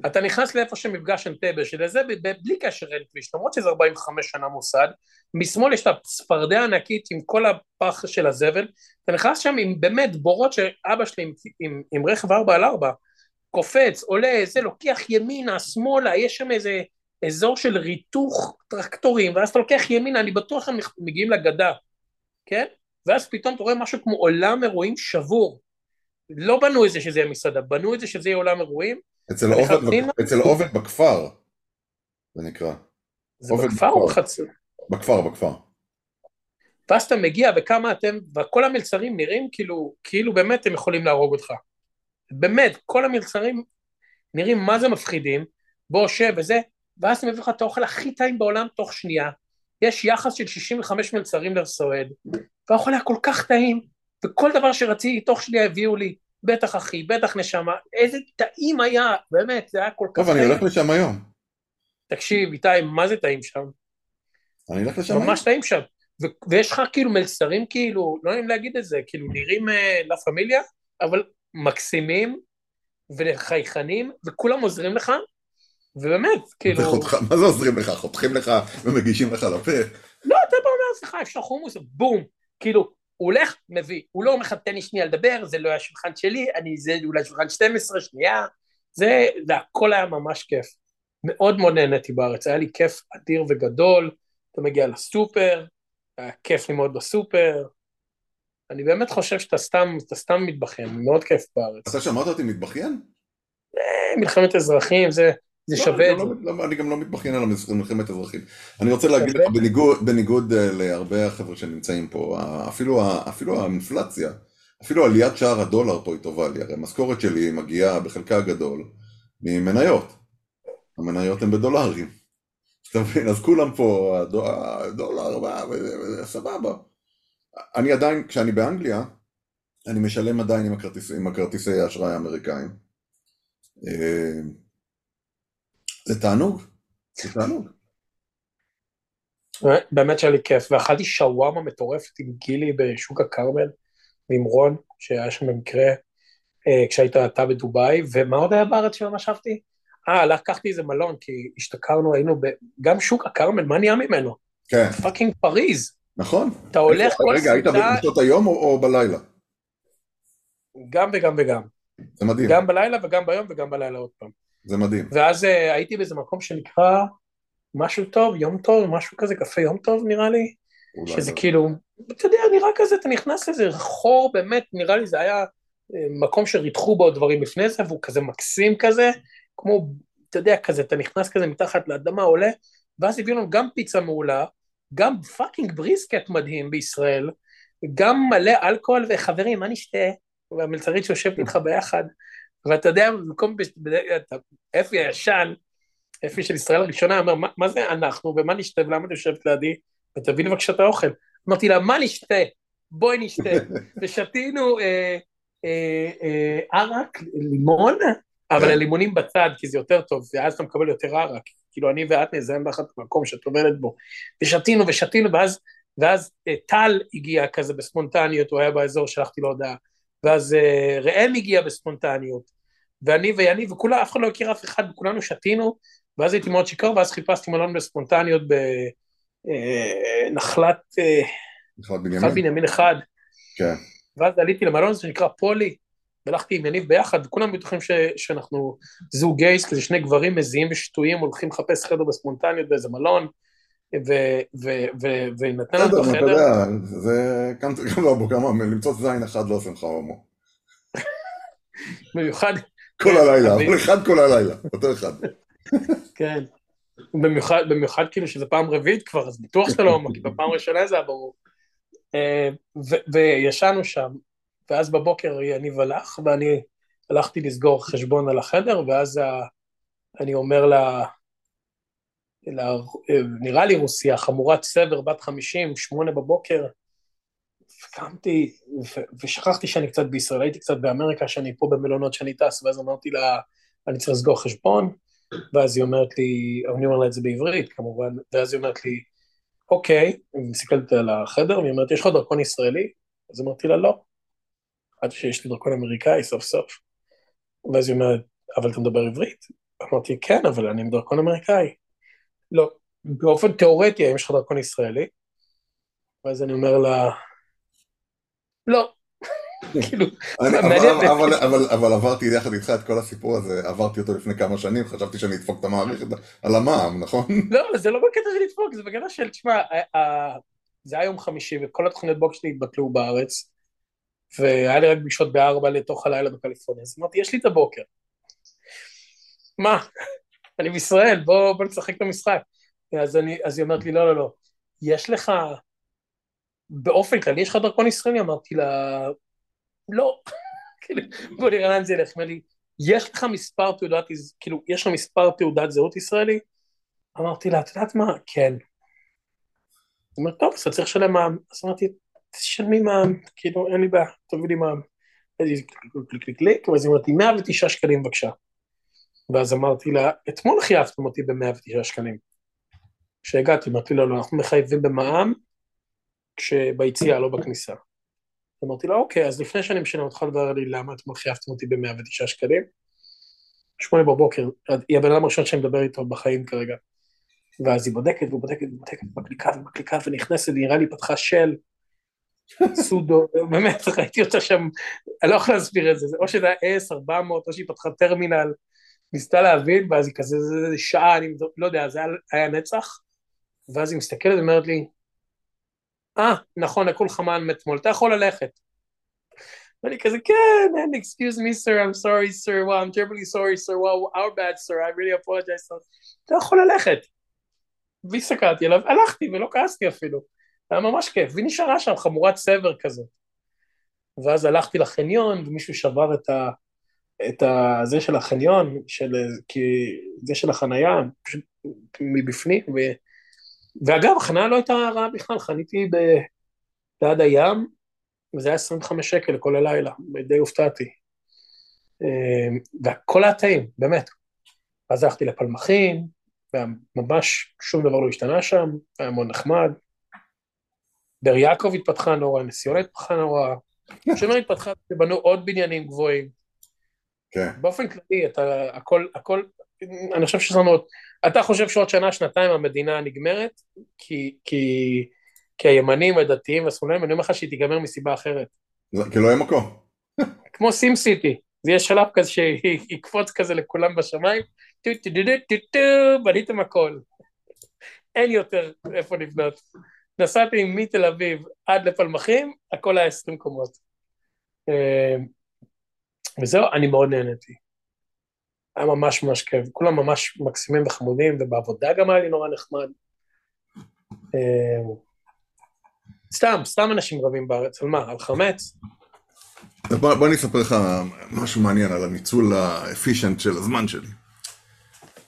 אתה נכנס לאיפה שמפגש אנטבה, שלזה בלי קשר אין כביש, למרות שזה 45 שנה מוסד, משמאל יש את הצפרדע ענקית עם כל הפח של הזבל, אתה נכנס שם עם באמת בורות שאבא שלי עם, עם, עם רכב 4 על 4 קופץ, עולה, זה, לוקח ימינה, שמאלה, יש שם איזה אזור של ריתוך טרקטורים, ואז אתה לוקח ימינה, אני בטוח הם מגיעים לגדה, כן? ואז פתאום אתה רואה משהו כמו עולם אירועים שבור. לא בנו את זה שזה יהיה מסעדה, בנו את זה שזה יהיה עולם אירועים, אצל עובד, בק- אצל עובד בכפר, זה נקרא. זה בכפר או בכפר. בחצר? בכפר, בכפר. ואז אתה מגיע וכמה אתם, וכל המלצרים נראים כאילו, כאילו באמת הם יכולים להרוג אותך. באמת, כל המלצרים נראים מה זה מפחידים, בוא שב וזה, ואז אתה מביא לך את האוכל הכי טעים בעולם תוך שנייה. יש יחס של 65 מלצרים לסועד, והאוכל היה כל כך טעים, וכל דבר שרציתי תוך שנייה הביאו לי, בטח אחי, בטח נשמה, איזה טעים היה, באמת, זה היה כל כך טוב, אני טעים. הולך לשם היום. תקשיב, איתי, מה זה טעים שם? אני אלך לשם היום. ממש טעים שם. ו- ויש לך כאילו מלצרים כאילו, לא נעים להגיד את זה, כאילו נראים אה, לה פמיליה, אבל מקסימים וחייכנים, וכולם עוזרים לך, ובאמת, כאילו, זה חותך- מה זה עוזרים לך? חותכים לך ומגישים לך לפה? לא, אתה בא אומר, סליחה, אפשר חומוס, בום, כאילו, הוא הולך, מביא, הוא לא אומר לך, תן לי שנייה לדבר, זה לא היה שולחן שלי, אני, זה אולי שולחן 12, שנייה, זה, זה הכל היה ממש כיף. מאוד מאוד נהניתי בארץ, היה לי כיף אדיר וגדול, אתה מגיע לסופר, היה כיף לי מאוד בסופר, אני באמת חושב שאתה סתם, אתה סתם מתבכיין, מאוד כיף בארץ. אתה שמעת אותי מתבכיין? אה, מלחמת אזרחים, זה, זה לא, שווה את זה. לא- לא- אני גם לא מתבכיין על מלחמת אזרחים. אני רוצה להגיד. לך, בניגוד- בניגוד אה, להרבה החבר'ה שנמצאים פה, אפילו אפילו האינפלציה, אפילו עליית שער הדולר פה היא טובה לי, הרי המשכורת שלי מגיעה בחלקה הגדול ממניות. המניות הן בדולרים. אתה מבין? אז כולם פה, הדו- הדולר, סבבה. אני עדיין, כשאני באנגליה, אני משלם עדיין עם הכרטיס- עם הכרטיסי האשראי האמריקאים. אה, זה תענוג, זה תענוג. באמת שהיה לי כיף, ואכלתי שווארמה מטורפת עם גילי בשוק הכרמל, ועם רון, שהיה שם במקרה, אה, כשהיית אתה בדובאי, ומה עוד היה בארץ שממש אהבתי? אה, לקחתי איזה מלון, כי השתכרנו, היינו ב... גם שוק הכרמל, מה נהיה ממנו? כן, fucking פריז. נכון. אתה הולך כל רגע, היית בשעות היום או, בלילה? גם וגם וגם. זה מדהים, גם בלילה וגם ביום וגם בלילה עוד פעם. זה מדהים. ואז אה, הייתי באיזה מקום שנקרא משהו טוב, יום טוב, משהו כזה, קפה יום טוב נראה לי. שזה לא. כאילו, אתה יודע, נראה כזה, אתה נכנס לאיזה חור, באמת, נראה לי זה היה אה, מקום שריתחו בו דברים לפני זה, והוא כזה מקסים כזה, כמו, אתה יודע, כזה, אתה נכנס כזה מתחת לאדמה, עולה, ואז הביאו לנו גם פיצה מעולה, גם fucking בריסקט מדהים בישראל, גם מלא אלכוהול, וחברים, מה נשתה? והמלצרית שיושבת איתך ביחד, ואתה יודע, במקום, אפי הישן, אפי של ישראל הראשונה, אומר, מה, מה זה אנחנו, ומה נשתה, ולמה את יושבת לידי? ותביא לי בבקשה את האוכל. אמרתי לה, מה נשתה? בואי נשתה. [LAUGHS] ושתינו אה, אה, אה, ערק, לימון, אבל כן. הלימונים בצד, כי זה יותר טוב, ואז אתה מקבל יותר ערק. כאילו, אני ואת נזיין באחד במקום שאת עובדת בו. ושתינו ושתינו, ואז, ואז אה, טל הגיע כזה בספונטניות, הוא היה באזור, שלחתי לו הודעה. ואז אה, ראם הגיע בספונטניות. ואני ויניב, וכולה, אף אחד לא הכיר אף אחד, וכולנו שתינו, ואז הייתי מאוד שיכור, ואז חיפשתי מלון בספונטניות בנחלת אה, נחלת נחלת בנימין? בנימין אחד, כן. ואז עליתי למלון שנקרא פולי, והלכתי עם יניב ביחד, כולם בטוחים ש, שאנחנו זוג גייס, כזה שני גברים מזיעים ושטויים, הולכים לחפש חדר בספונטניות באיזה מלון, ו- ו- ו- ונתן לנו את בסדר, אתה החדר, יודע, זה גם גם לא כמה, למצוא זין אחד לא עושה לך הומו. במיוחד, כל הלילה, אבל- אחד כל הלילה, אותו אחד. כן, במיוחד, במיוחד כאילו שזה פעם רביעית כבר, אז בטוח שאתה לא הומו, כי בפעם הראשונה זה היה ברור. אה, וישנו שם, ואז בבוקר יניב הלך, ואני הלכתי לסגור חשבון על החדר, ואז ה... אני אומר לה, לה, נראה לי רוסיה, חמורת סבר, בת חמישים, שמונה בבוקר, קמתי ושכחתי שאני קצת בישראל, הייתי קצת באמריקה, שאני פה במלונות שאני טס, ואז אמרתי לה, אני צריך לסגור חשבון, ואז היא אומרת לי, אני אומר לה את זה בעברית כמובן, ואז היא אומרת לי, אוקיי, אני מסתכלת על החדר, והיא אומרת, יש לך דרכון ישראלי? אז אמרתי לה, לא. עד שיש לי דרכון אמריקאי סוף סוף. ואז היא אומרת, אבל אתה מדבר עברית? אמרתי, כן, אבל אני עם דרכון אמריקאי. לא, באופן תיאורטי, האם יש לך דרכון ישראלי? ואז אני אומר לה, לא. [LAUGHS] כאילו, אבל עברתי יחד איתך את כל הסיפור הזה, עברתי אותו לפני כמה שנים, חשבתי שאני אדפוק את המערכת על המע"מ, נכון? [LAUGHS] לא, זה לא בקטע של לדפוק, זה בקטע של, תשמע, זה היה יום חמישי וכל התוכניות בוקס שלי התבטלו בארץ, והיה לי רק פגישות בארבע לתוך הלילה בקליפורניה, אז אמרתי, יש לי את הבוקר. מה? אני בישראל, בוא נשחק את המשחק. אז היא אומרת לי, לא, לא, לא, יש לך באופן כללי יש לך דרכון ישראלי? אמרתי לה, לא. [LAUGHS] כאילו, בוא נראה לאן זה ילך. אמר לי, יש לך מספר תעודת, כאילו, יש לך מספר תעודת זהות ישראלי? אמרתי לה, את יודעת מה? כן. היא אומרת, טוב, אז אתה צריך לשלם מע"מ. אז אמרתי, תשלמי מע"מ, כאילו, אין לי בעיה, תביא לי מע"מ. קליק ואז היא אמרת לי, 109 שקלים בבקשה. ואז אמרתי לה, אתמול חייבתם אותי ב-109 שקלים. כשהגעתי, אמרתי לו, לא, אנחנו מחייבים במע"מ, כשביציאה, לא בכניסה. אמרתי לה, אוקיי, אז לפני שאני משנה אותך לדבר לי למה אתמול חייבתם אותי ב-109 שקלים. שמונה בבוקר, היא הבן אדם הראשון שאני מדבר איתו בחיים כרגע. ואז היא בודקת ובודקת ובודקת, מקליקה ומקליקה ונכנסת, נראה לי פתחה של, סודו, [LAUGHS] באמת, ראיתי אותה שם, אני לא יכול להסביר את זה, או שזה היה S, 400, או שהיא פתחה טרמינל, ניסתה להבין, ואז היא כזה, שעה, אני לא יודע, זה היה נצח, ואז היא מסתכלת ואומרת לי, אה, נכון, לקחו לך מען אתמול, אתה יכול ללכת. ואני כזה, כן, and excuse me sir, I'm sorry sir, well, I'm terribly sorry sir, well, our bad sir, I really apologize. אתה יכול ללכת. והסתכלתי עליו, הלכתי ולא כעסתי אפילו. היה ממש כיף, והיא נשארה שם חמורת סבר כזאת. ואז הלכתי לחניון, ומישהו שבר את ה... את ה... זה של החניון, של... כי... זה של החנייה, פשוט מבפנים, ו... ואגב, החניה לא הייתה רעה בכלל, חניתי ב... ליד הים, וזה היה 25 שקל לכל הלילה, די הופתעתי. אמ, והכל היה טעים, באמת. אז הלכתי לפלמחים, וממש שום דבר לא השתנה שם, היה מאוד נחמד. באר יעקב התפתחה נורא, נס ציונה התפתחה נורא, שומר התפתחה, בנו עוד בניינים גבוהים. כן. באופן כללי, אתה, הכל, הכל, אני חושב לנו עוד, אתה חושב שעוד שנה, שנתיים המדינה נגמרת? כי, כי, כי הימנים, הדתיים והשמאלנים, אני אומר לך שהיא תיגמר מסיבה אחרת. כי לא יהיה מקום. כמו SimCity, זה יהיה שלב כזה שיקפוץ כזה לכולם בשמיים, טו טו טו טו טו, בניתם הכל. אין יותר איפה לבנות. נסעתי מתל אביב עד לפלמחים, הכל היה עשרים קומות. אה, וזהו, אני מאוד נהניתי. היה ממש ממש כיף, כולם ממש מקסימים וחמודים, ובעבודה גם היה לי נורא נחמד. אה, סתם, סתם אנשים רבים בארץ, על מה? על חמץ? בוא, בוא אני אספר לך משהו מעניין על הניצול האפישנט של הזמן שלי.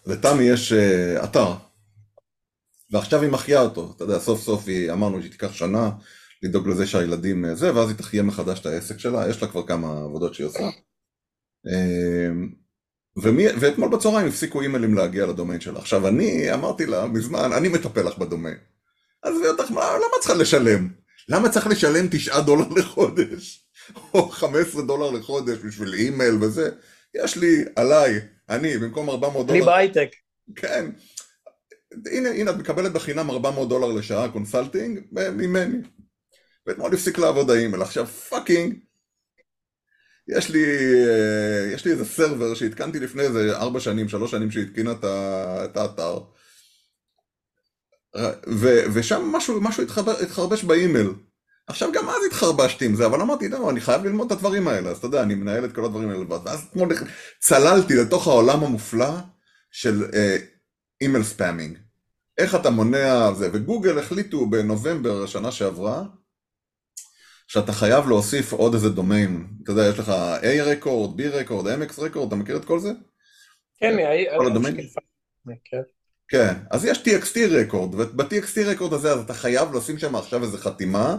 לתמי יש uh, אתר, ועכשיו היא מחיה אותו, אתה יודע, סוף סוף היא, אמרנו שהיא תיקח שנה לדאוג לזה שהילדים אה, זה, ואז היא תחיה מחדש את העסק שלה, יש לה כבר כמה עבודות שהיא עושה. ומי, ואתמול בצהריים הפסיקו אימיילים להגיע לדומיין שלה. עכשיו אני אמרתי לה מזמן, אני מטפל לך בדומיין. אז היא אותך, למה צריכה לשלם? למה צריך לשלם תשעה דולר לחודש? או חמש עשרה דולר לחודש בשביל אימייל וזה? יש לי, עליי, אני, במקום ארבע מאות דולר... אני בהייטק. כן. הנה, הנה, את מקבלת בחינם ארבע מאות דולר לשעה consulting ממני. ואתמול הפסיק לעבוד האימייל. עכשיו fucking, יש לי, אה, יש לי איזה server שהתקנתי לפני איזה ארבע שנים, שלוש שנים שהתקינה את האתר. ו, ושם משהו, משהו התחבר, התחרבש באימייל. עכשיו גם אז התחרבשתי עם זה, אבל אמרתי, לא, אני חייב ללמוד את הדברים האלה, אז אתה יודע, אני מנהל את כל הדברים האלה לבד. ואז אתמול צללתי לתוך העולם המופלא של אה, email spamming. איך אתה מונע זה, וגוגל החליטו בנובמבר השנה שעברה, שאתה חייב להוסיף עוד איזה דומיין. אתה יודע, יש לך A record, B record, MX record, אתה מכיר את כל זה? כן, כל הדומיין? כן. כן, אז יש TXT רקורד, וב-TXT רקורד הזה אז אתה חייב לשים שם עכשיו איזה חתימה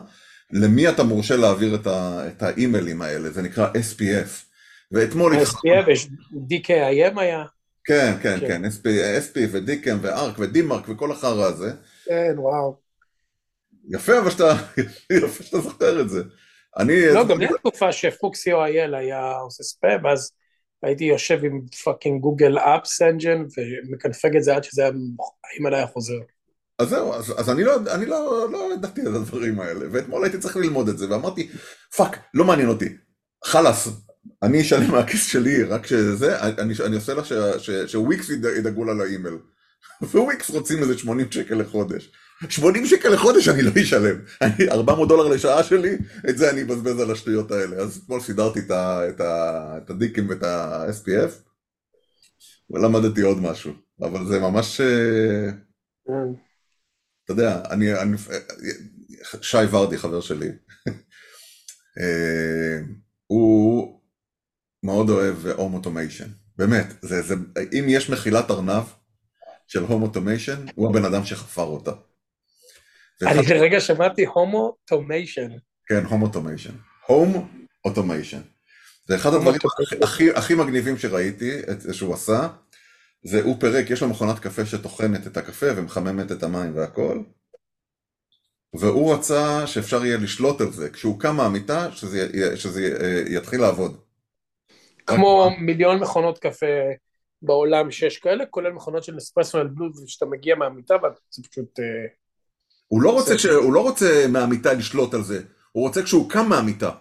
למי אתה מורשה להעביר את, ה- את האימיילים האלה, זה נקרא SPF. ואתמול... SPF, DKIM היה. כן, כן, כן. כן, SP, SP ודיקם וארק ודימרק וכל החרא הזה. כן, וואו. יפה אבל שאתה, [LAUGHS] יפה שאתה זוכר את זה. אני... לא, גם לי תקופה שפוקסי או אייל היה עושה ספאם, אז הייתי יושב עם fucking Google App Engine ומקנפג את זה עד שזה היה, האימייל היה חוזר. אז זהו, אז, אז אני, לא, אני לא, לא ידעתי על הדברים האלה, ואתמול הייתי צריך ללמוד את זה, ואמרתי, fuck, לא מעניין אותי, חלאס, אני אשלם מהכיס שלי, רק שזה, אני, אני עושה לה ש, ש, שוויקס יד- ידאגו לה לאימייל. [LAUGHS] וויקס רוצים איזה 80 שקל לחודש. 80 שקל לחודש אני לא אשלם. אני, 400 דולר לשעה שלי, את זה אני אבזבז על השטויות האלה. אז אתמול סידרתי את, ה, את, ה, את ה DKIM ואת ה-SPF, ולמדתי עוד משהו. אבל זה ממש... אה, אתה יודע, אני, אני, שי ורדי, חבר שלי, [LAUGHS] אה, הוא מאוד אוהב home automation, באמת, זה, זה, אם יש מחילת ארנב של home automation, הוא הבן אדם שחפר אותה. אני לרגע שמעתי homo tomation. כן, home automation. home automation. זה אחד הדברים הכי, הכי, מגניבים שראיתי, את, שהוא עשה, זה הוא פירק, יש לו מכונת קפה שטוחנת את הקפה ומחממת את המים והכל, והוא רצה שאפשר יהיה לשלוט על זה, כשהוא קם מהמיטה, שזה, שזה יתחיל לעבוד. כמו מיליון מכונות קפה בעולם שיש כאלה, כולל מכונות של נספרסו על בלוז, שאתה מגיע מהמיטה וזה פשוט... אה, הוא לא רוצה. ש... הוא לא רוצה מהמיטה לשלוט על זה, הוא רוצה כשהוא קם מהמיטה.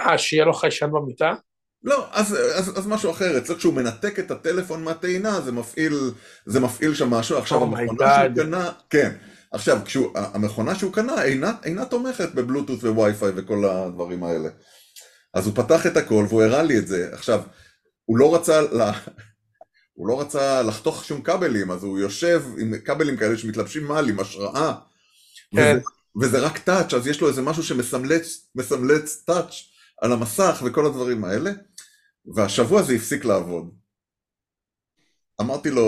אה, שיהיה לו חיישן במיטה? לא, אז, אז, אז משהו אחר, אצלו כשהוא מנתק את הטלפון מהטעינה, זה מפעיל, זה מפעיל שם משהו, עכשיו Oh המכונה שהוא. קנה, כן, עכשיו, כשהוא, המכונה שהוא קנה אינה, אינה תומכת בבלוטות' ווי-פיי וכל הדברים האלה. אז הוא פתח את הכל והוא הראה לי את זה. עכשיו, הוא לא רצה, לה, הוא לא רצה לחתוך שום כבלים, אז הוא יושב עם כבלים כאלה שמתלבשים מעל עם השראה. כן. וזה, וזה רק טאץ', אז יש לו איזה משהו שמסמלץ מסמלץ טאץ' על המסך וכל הדברים האלה. והשבוע זה הפסיק לעבוד. אמרתי לו,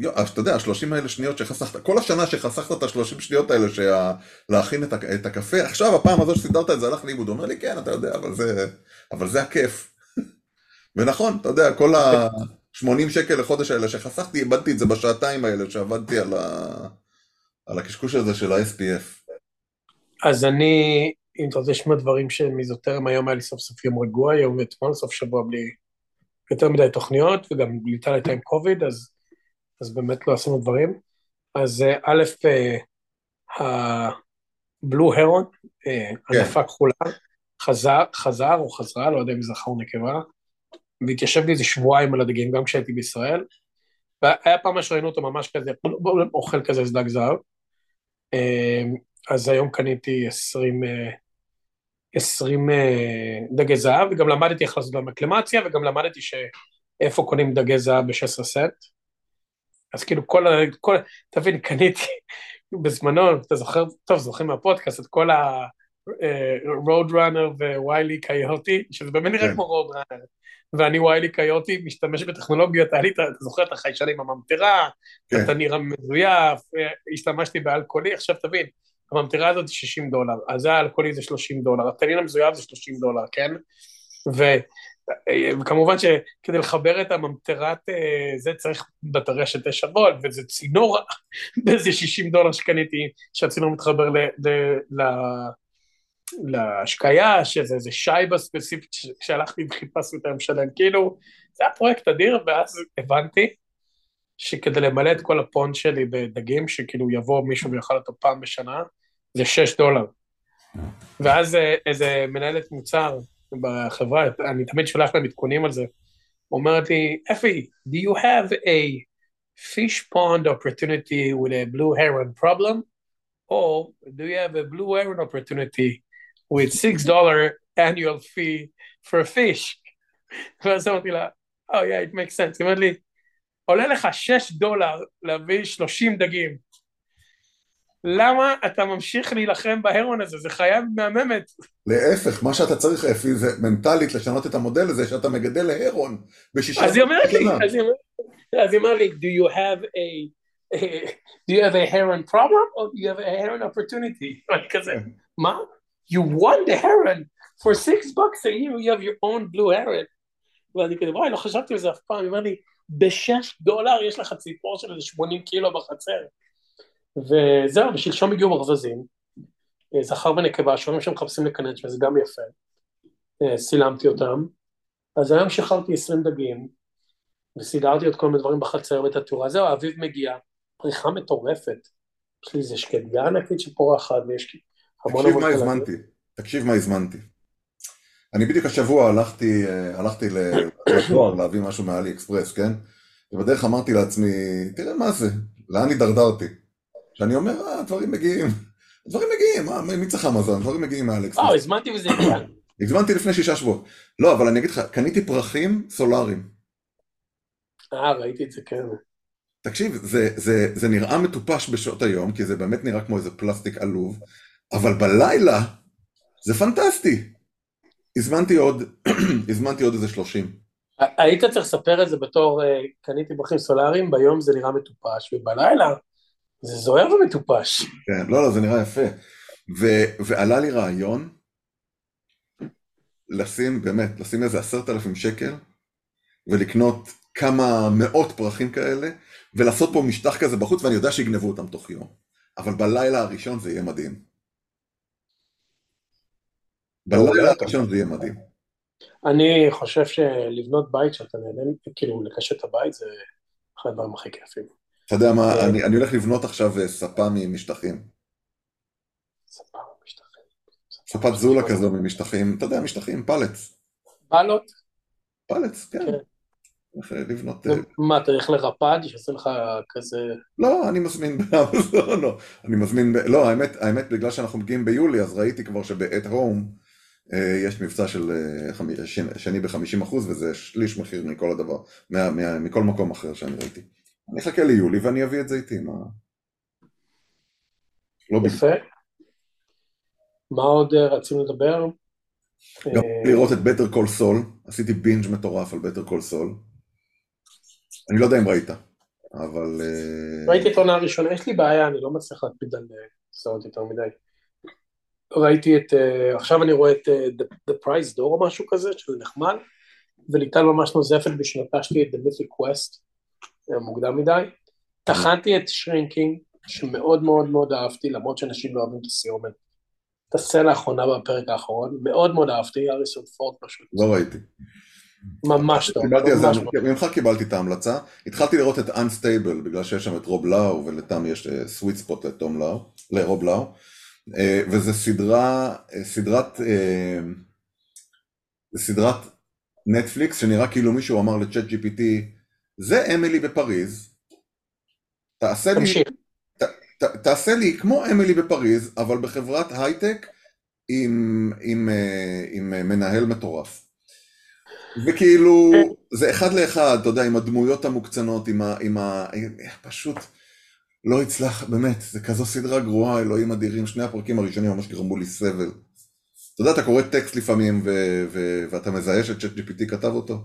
יו, אתה יודע, השלושים האלה שניות שחסכת, כל השנה שחסכת את השלושים שניות האלה שה, להכין את, את הקפה, עכשיו הפעם הזאת שסידרת את זה הלך לאיבוד, הוא אומר לי, כן, אתה יודע, אבל זה, אבל זה הכיף. [LAUGHS] ונכון, אתה יודע, כל ה-80 שקל לחודש האלה שחסכתי, איבדתי את זה בשעתיים האלה שעבדתי על, ה, על הקשקוש הזה של ה-SPF. אז אני, אם אתה רוצה לשמוע דברים שמיזוטרם, היום היה לי סוף סוף יום רגוע, היום ואתמול סוף שבוע בלי יותר מדי תוכניות, וגם ליטל הייתה עם קוביד, אז, אז באמת לא עשינו דברים. אז אה, א', הבלו הרון. ענפה כחולה, חזר, חזר או חזרה, לא יודע אם זכר או נקבה, והתיישב לי איזה שבועיים על הדגים, גם כשהייתי בישראל. והיה פעם שראינו אותו ממש כזה, אוכל כזה דג זהב. אה, אז היום קניתי 20, אה, 20 אה, דגי זהב, וגם למדתי איך לעשות להם אקלמציה, וגם למדתי שאיפה קונים דגי זהב ב-16 סנט. אז כאילו כל ה... כל, תבין, קניתי [LAUGHS] בזמנו, אתה זוכר, טוב, זוכרים מהפודקאסט, את כל ה-road runner וויילי קיוטי, שזה באמת נראה כן. כמו road runner. ואני ויילי קיוטי משתמש בטכנולוגיות, היה לי, את ה- אתה זוכר את החיישן עם הממטרה, כן. אתה נראה מזויף, אה, השתמשתי באלכוהולי, עכשיו תבין, הממטרה הזאת היא 60 דולר, אז זה האלכוהולי זה 30 דולר, התנין המזויף זה 30 דולר, כן? ו, אה, וכמובן שכדי לחבר את הממטרת אה, זה צריך בטריה של 9 וולט, וזה צינור [LAUGHS] באיזה 60 דולר שקניתי, שהצינור מתחבר להשקיה, שזה איזה שייבה ספציפית שהלכתי וחיפשתי אותה משלם, כאילו, זה היה פרויקט אדיר, ואז הבנתי שכדי למלא את כל הפונט שלי בדגים, שכאילו יבוא מישהו ויאכל אותו פעם בשנה, זה 6 דולר. ואז אה, איזה מנהלת מוצר בחברה, אני תמיד שולח להם עדכונים על זה, אומרת לי, אפי, do you have a fish pond opportunity with a blue heron problem? Or do you have a blue heron opportunity with six dollar annual fee for fish? [LAUGHS] ואז אמרתי לה, oh yeah, it makes sense. היא אומרת לי, עולה לך שש דולר להביא שלושים דגים. למה אתה ממשיך להילחם בהרון הזה? זה חיה מהממת. להפך, מה שאתה צריך, אפי, זה מנטלית לשנות את המודל הזה, שאתה מגדל להרון בשישה... אז היא אומרת לי, אז היא אומרת לי, do you have a... do you have a heron problem or do you have a heron opportunity? [LAUGHS] אני כזה, מה? You won the heron for six bucks a year, you have your own blue heron. ואני כזה, וואי, לא חשבתי על זה אף פעם, היא אומרת לי, בשש דולר יש לך ציפור של איזה 80 קילו בחצר. וזהו, ושלשום הגיעו ברווזים, זכר ונקבה, שאומרים שהם מחפשים לקנץ' וזה גם יפה, סילמתי אותם, אז היום שחררתי 20 דגים, וסידרתי עוד כל מיני דברים בחצר ואת התאורה, זהו, האביב מגיע, פריחה מטורפת, יש לי איזה שקדגה ענקית שפורחת, ויש לי המון המון... תקשיב מה הזמנתי, תקשיב מה הזמנתי. אני בדיוק השבוע הלכתי, הלכתי לדואר להביא משהו מאלי אקספרס, כן? ובדרך אמרתי לעצמי, תראה מה זה, לאן הידרדרתי? שאני אומר, אה, הדברים מגיעים, הדברים מגיעים, מה, מי צריך אמזון? הדברים מגיעים אקספרס. אה, הזמנתי וזה הגיע. הזמנתי לפני שישה שבועות. לא, אבל אני אגיד לך, קניתי פרחים סולאריים. אה, ראיתי את זה, כן. תקשיב, זה, זה, זה נראה מטופש בשעות היום, כי זה באמת נראה כמו איזה פלסטיק עלוב, אבל בלילה זה פנטסטי. הזמנתי עוד, [CLEARS THROAT] הזמנתי עוד איזה שלושים. היית צריך לספר את זה בתור אה, קניתי פרחים סולאריים, ביום זה נראה מטופש, ובלילה זה זוהר ומטופש. כן, לא, לא, זה נראה יפה. ו, ועלה לי רעיון לשים, באמת, לשים איזה עשרת אלפים שקל ולקנות כמה מאות פרחים כאלה ולעשות פה משטח כזה בחוץ ואני יודע שיגנבו אותם תוך יום. אבל בלילה הראשון זה יהיה מדהים. בלילה הראשון זה יהיה מדהים. אני חושב שלבנות בית שאתה נהנה, כאילו לקשט את הבית זה אחד הדברים הכי כיפים. אתה יודע מה, אה, אני, אני הולך לבנות עכשיו אה, ספה ממשטחים. ספה ממשטחים. ספת זולה כזו ממשטחים, אתה יודע, משטחים, פלץ. פלות? פלץ, כן. כן. אה, לבנות... מה, אתה הולך לרפד שעושה לך כזה... לא, אני מזמין באמזון, [LAUGHS] לא, אני מזמין, לא, האמת, האמת, בגלל שאנחנו מגיעים ביולי, אז ראיתי כבר שב-at home יש מבצע של שני ב-50% וזה שליש מחיר מכל הדבר, מכל מקום אחר שאני ראיתי. אני אחכה ליולי ואני אביא את זה איתי, מה... לא יפה. מה עוד אה, רצינו לדבר? גם אה, לראות את Better Call Saul, עשיתי בינג' מטורף על Better Call Saul. אני לא יודע אם ראית, אבל... אה, ראיתי את העונה הראשונה, יש לי בעיה, אני לא מצליח להקפיד על סרט יותר מדי. ראיתי את, עכשיו אני רואה את The Price Door או משהו כזה, שזה נחמד, וליטל ממש נוזפת בשנטשתי את The Mythic Quest. מוקדם מדי. טחנתי את שרינקינג, שמאוד מאוד מאוד אהבתי, למרות שאנשים לא אוהבים את הסיומת. את הסצנה האחרונה בפרק האחרון, מאוד מאוד אהבתי, אריסון פורד פשוט. לא ראיתי. ממש טוב. ממך קיבלתי את ההמלצה, התחלתי לראות את Unstable, בגלל שיש שם את רוב לאו, ולתם יש סוויט אה, ספוט לתום לאו, לרוב לאו, אה, וזה סדרה, אה, סדרת, סדרת נטפליקס, שנראה כאילו מישהו אמר לצ'אט GPT, זה אמילי בפריז, תעשה לי, ת, ת, תעשה לי כמו אמילי בפריז, אבל בחברת הייטק עם, עם, אה, עם, עם מנהל מטורף. וכאילו, זה אחד לאחד, אתה יודע, עם הדמויות המוקצנות, עם ה... עם ה פשוט לא הצלח, באמת, זה כזו סדרה גרועה, אלוהים אדירים, שני הפרקים הראשונים ממש גרמו לי סבל. אתה יודע, אתה קורא טקסט לפעמים, ו- ו- ואתה מזהה שצ'אט GPT כתב אותו?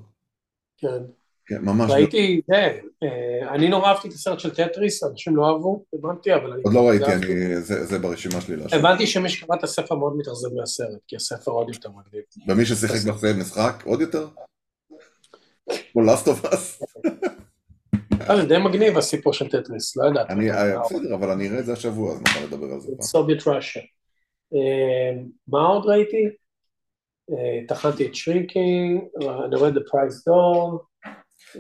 כן. כן, ממש. ראיתי, זה, אה, אני נורא אהבתי את הסרט של טטריס, אנשים לא אהבו, הבנתי, אבל אני... עוד לא ראיתי, אני, זה, זה ברשימה שלי להשאיר. הבנתי שמי שקרא את הספר מאוד מתאכזב מהסרט, כי הספר עוד יותר מגניב. ומי ששיחק במשחק עוד יותר? כמו Last of Us? זה די מגניב הסיפור של טטריס, לא יודעת. אני, אה, בסדר, אבל אני אראה את זה השבוע, אז נוכל לדבר על זה. Soviet Russia. אה, מה עוד ראיתי? טחנתי את Shrinking, אני רואה את The Prize Door.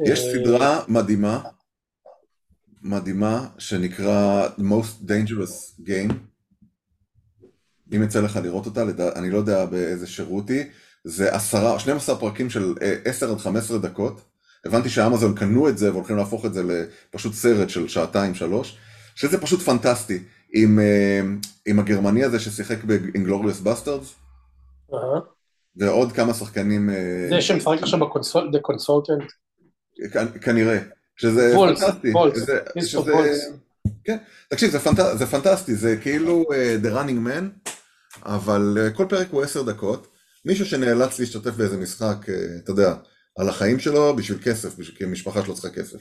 יש אה, סדרה מדהימה, מדהימה, שנקרא Most Dangerous Game. אם יצא לך לראות אותה, אני לא יודע באיזה שירות היא, זה עשרה, 12 פרקים של 10 אה, עד 15 דקות. הבנתי שאמזון קנו את זה והולכים להפוך את זה לפשוט סרט של שעתיים, שלוש, שזה פשוט פנטסטי. עם, אה, עם הגרמני הזה ששיחק Bastards. Uh-huh. ועוד כמה שחקנים... זה שמשחק עכשיו בקונסול, The Consultant. כנראה, שזה פנטסטי. וולס, שזה... כן, תקשיב, זה, פנט... זה פנטסטי, זה כאילו uh, The Running Man, אבל uh, כל פרק הוא עשר דקות, מישהו שנאלץ להשתתף באיזה משחק, uh, אתה יודע, על החיים שלו בשביל כסף, בשביל, כי המשפחה שלו צריכה כסף.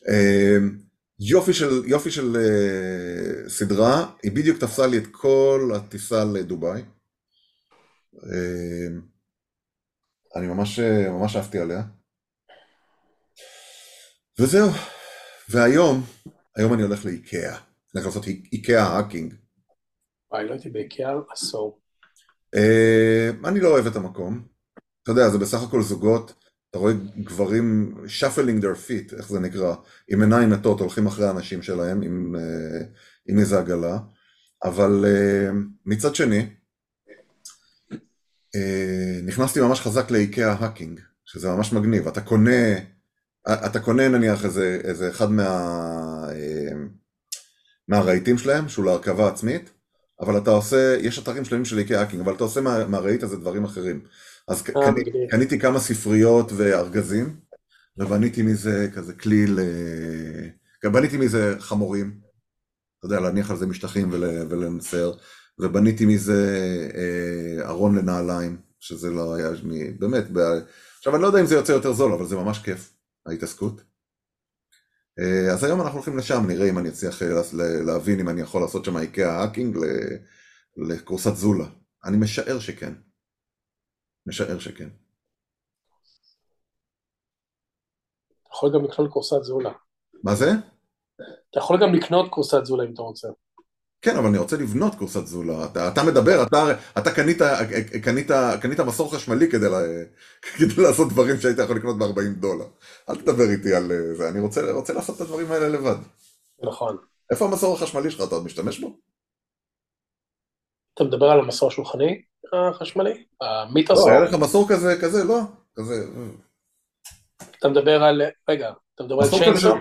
Uh, יופי של, יופי של uh, סדרה, היא בדיוק תפסה לי את כל הטיסה לדובאי. Uh, אני ממש, ממש אהבתי עליה. וזהו. והיום, היום אני הולך לאיקאה. אני הולך לעשות איקאה האקינג. וואי, לא הייתי באיקאה עשור. Uh, אני לא אוהב את המקום. אתה יודע, זה בסך הכל זוגות. אתה רואה גברים shuffling their feet, איך זה נקרא, עם עיניים מתות, הולכים אחרי האנשים שלהם עם, uh, עם איזה עגלה. אבל אה, מצד שני, אה, נכנסתי ממש חזק לאיקאה hacking, שזה ממש מגניב. אתה קונה... אתה קונה נניח איזה, איזה אחד מה, אה, מהרהיטים שלהם, שהוא להרכבה עצמית, אבל אתה עושה, יש אתרים שלמים של איקאה hacking, אבל אתה עושה מה, מהרהיט הזה דברים אחרים. אז אה, קני, קניתי כמה ספריות וארגזים, ובניתי מזה כזה כלי ל... בניתי מזה חמורים, אתה יודע, להניח על זה משטחים ול, ולנסר, ובניתי מזה אה, ארון לנעליים, שזה לא היה, באמת, ב... עכשיו אני לא יודע אם זה יוצא יותר זול, אבל זה ממש כיף. ההתעסקות. אה, אז היום אנחנו הולכים לשם, נראה אם אני אצליח להבין אם אני יכול לעשות שם איקאה האקינג לקורסת זולה. אני משער שכן. משער שכן. אתה יכול גם לקנות קורסת זולה. מה זה? אתה יכול גם לקנות קורסת זולה אם אתה רוצה. כן, אבל אני רוצה לבנות קורסת זולה. אתה, אתה מדבר, אתה, אתה קנית, קנית, קנית מסור חשמלי כדי, לה, כדי לעשות דברים שהיית יכול לקנות ב-40 דולר. אל תדבר איתי על זה, אני רוצה, רוצה לעשות את הדברים האלה לבד. נכון. איפה המסור החשמלי שלך? אתה עוד משתמש בו? אתה מדבר על המסור השולחני החשמלי? המיתוסור? לא, היה לך מסור כזה, כזה, לא. כזה... אתה מדבר על... רגע, אתה מדבר על צ'יינסו?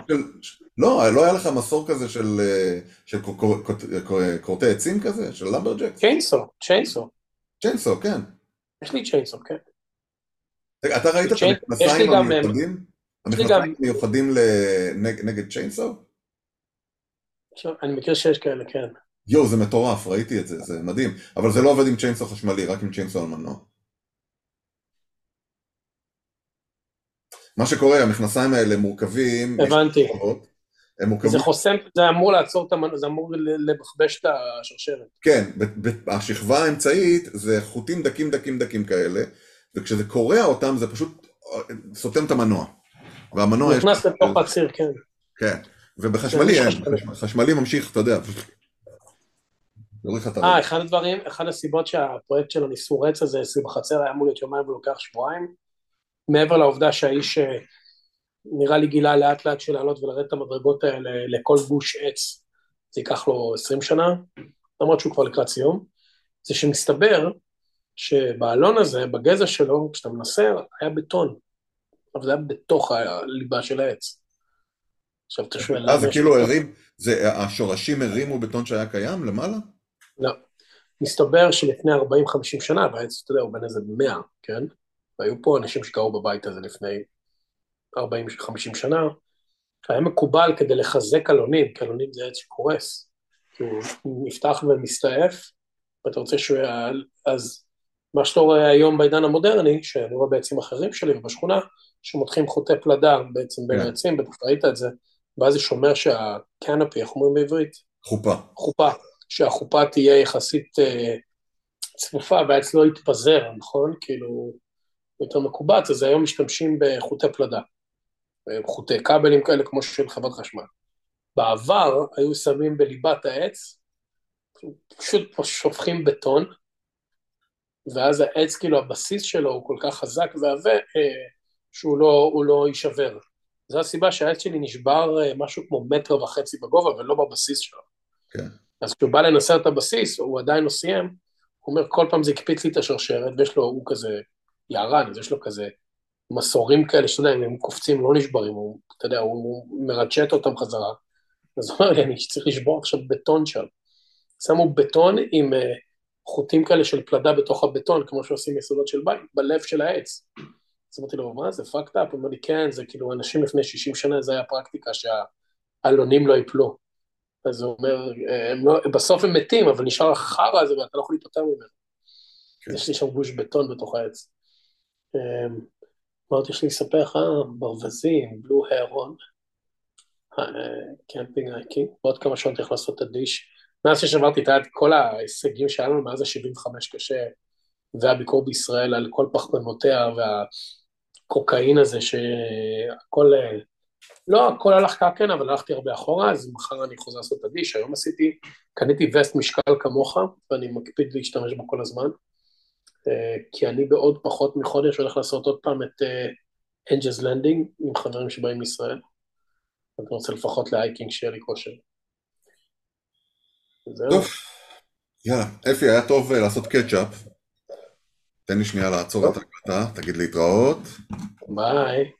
לא, לא היה לך מסור כזה של, אה, של כורתי עצים כזה? של למברג'ק? צ'יינסו, צ'יינסו. צ'יינסו, כן. יש לי צ'יינסו, כן. אתה ראית את המכנסיים המיוחדים? המכנסיים המיוחדים נגד צ'יינסו? אני מכיר שיש כאלה, כן. יואו, זה מטורף, ראיתי את זה, זה מדהים. אבל זה לא עובד עם צ'יינסו חשמלי, רק עם צ'יינסו על מנוע. מה שקורה, המכנסיים האלה מורכבים... הבנתי. הם מורכבים... זה חוסם, זה אמור לעצור את המנוע, זה אמור לבכבש את השרשרת. כן, השכבה האמצעית זה חוטים דקים דקים דקים כאלה, וכשזה קורע אותם זה פשוט אה, סותם את המנוע. והמנוע יש... נכנס לתוך הציר, כן. כן, ובחשמלי אין, חשמלי ממשיך, אתה יודע. אה, אחד הדברים, אחד הסיבות שהפרויקט של הניסור עץ הזה אצלי בחצר היה אמור להיות יומיים ולוקח שבועיים, מעבר לעובדה שהאיש אה, נראה לי גילה לאט לאט של לעלות ולרדת את המדרגות האלה לכל גוש עץ, זה ייקח לו 20 שנה, למרות שהוא כבר לקראת סיום, זה שמסתבר שבאלון הזה, בגזע שלו, כשאתה מנסר, היה בטון, אבל זה היה בתוך הליבה של העץ. עכשיו אתה שואל... אה, זה כאילו הרים, השורשים הרימו בטון שהיה קיים למעלה? לא. מסתבר שלפני 40-50 שנה, והעץ, אתה יודע, הוא בן איזה 100, כן? והיו פה אנשים שקראו בבית הזה לפני 40-50 שנה, היה מקובל כדי לחזק עלונים, כי עלונים זה עץ שקורס, כי הוא נפתח ומסתעף, ואתה רוצה שהוא יהיה... אז מה שאתה רואה היום בעידן המודרני, שאני רואה בעצים אחרים שלי ובשכונה, שמותחים חוטי פלדה בעצם בין כן. העצים, בטח ראית את זה, ואז זה שומר שהקנפי, איך אומרים בעברית? חופה. חופה, שהחופה תהיה יחסית אה, צפופה והעץ לא יתפזר, נכון? כאילו, יותר מקובץ, אז היום משתמשים בחוטי פלדה. חוטי כבלים כאלה כמו של חברת חשמל. בעבר היו שמים בליבת העץ, פשוט שופכים בטון, ואז העץ, כאילו הבסיס שלו הוא כל כך חזק ועבה, אה, שהוא לא, לא יישבר. זו הסיבה שהעץ שלי נשבר אה, משהו כמו מטר וחצי בגובה, ולא בבסיס שלו. כן. אז כשהוא בא לנסר את הבסיס, הוא עדיין לא סיים, הוא אומר, כל פעם זה הקפיץ לי את השרשרת, ויש לו, הוא כזה יערן, אז יש לו כזה מסורים כאלה, שאתה יודע, הם קופצים לא נשברים, הוא, אתה יודע, הוא מרצ'ט אותם חזרה. אז הוא אומר לי, אני צריך לשבור עכשיו בטון שם. שמו בטון עם uh, חוטים כאלה של פלדה בתוך הבטון, כמו שעושים יסודות של בית, בלב של העץ. אז אמרתי לו, מה זה, פאקד אפ? הוא אומר לי, כן, זה כאילו, אנשים לפני 60 שנה, זה היה פרקטיקה שהעלונים לא ייפלו. אז הוא אומר, הם לא, בסוף הם מתים, אבל נשאר החרא הזה ואתה לא יכול להיפטר ממנו. כן. יש לי שם גוש בטון בתוך העץ. אמרתי, יש לי לספר לך, ברווזים, blue heron, קמפינג hiking, בעוד כמה שעות אלך לעשות את ה dish. מאז ששברתי את היד, כל ההישגים שהיה לנו מאז ה-75 קשה, והביקור בישראל על כל פחמימותיה והקוקאין הזה, שהכל, לא הכל הלך כן, אבל הלכתי הרבה אחורה, אז מחר אני חוזר לעשות את ה dish, היום עשיתי, קניתי וסט משקל כמוך, ואני מקפיד להשתמש בו כל הזמן, אה, כי אני בעוד פחות מחודש הולך לעשות עוד פעם את Angels אה, Landing עם חברים שבאים מישראל. אני רוצה לפחות ל hiking שיהיה לי כושר. טוב, יאללה, אפי, היה טוב אה, לעשות catch up. תן לי שנייה לעצור את ההקלטה, תגיד להתראות. ביי.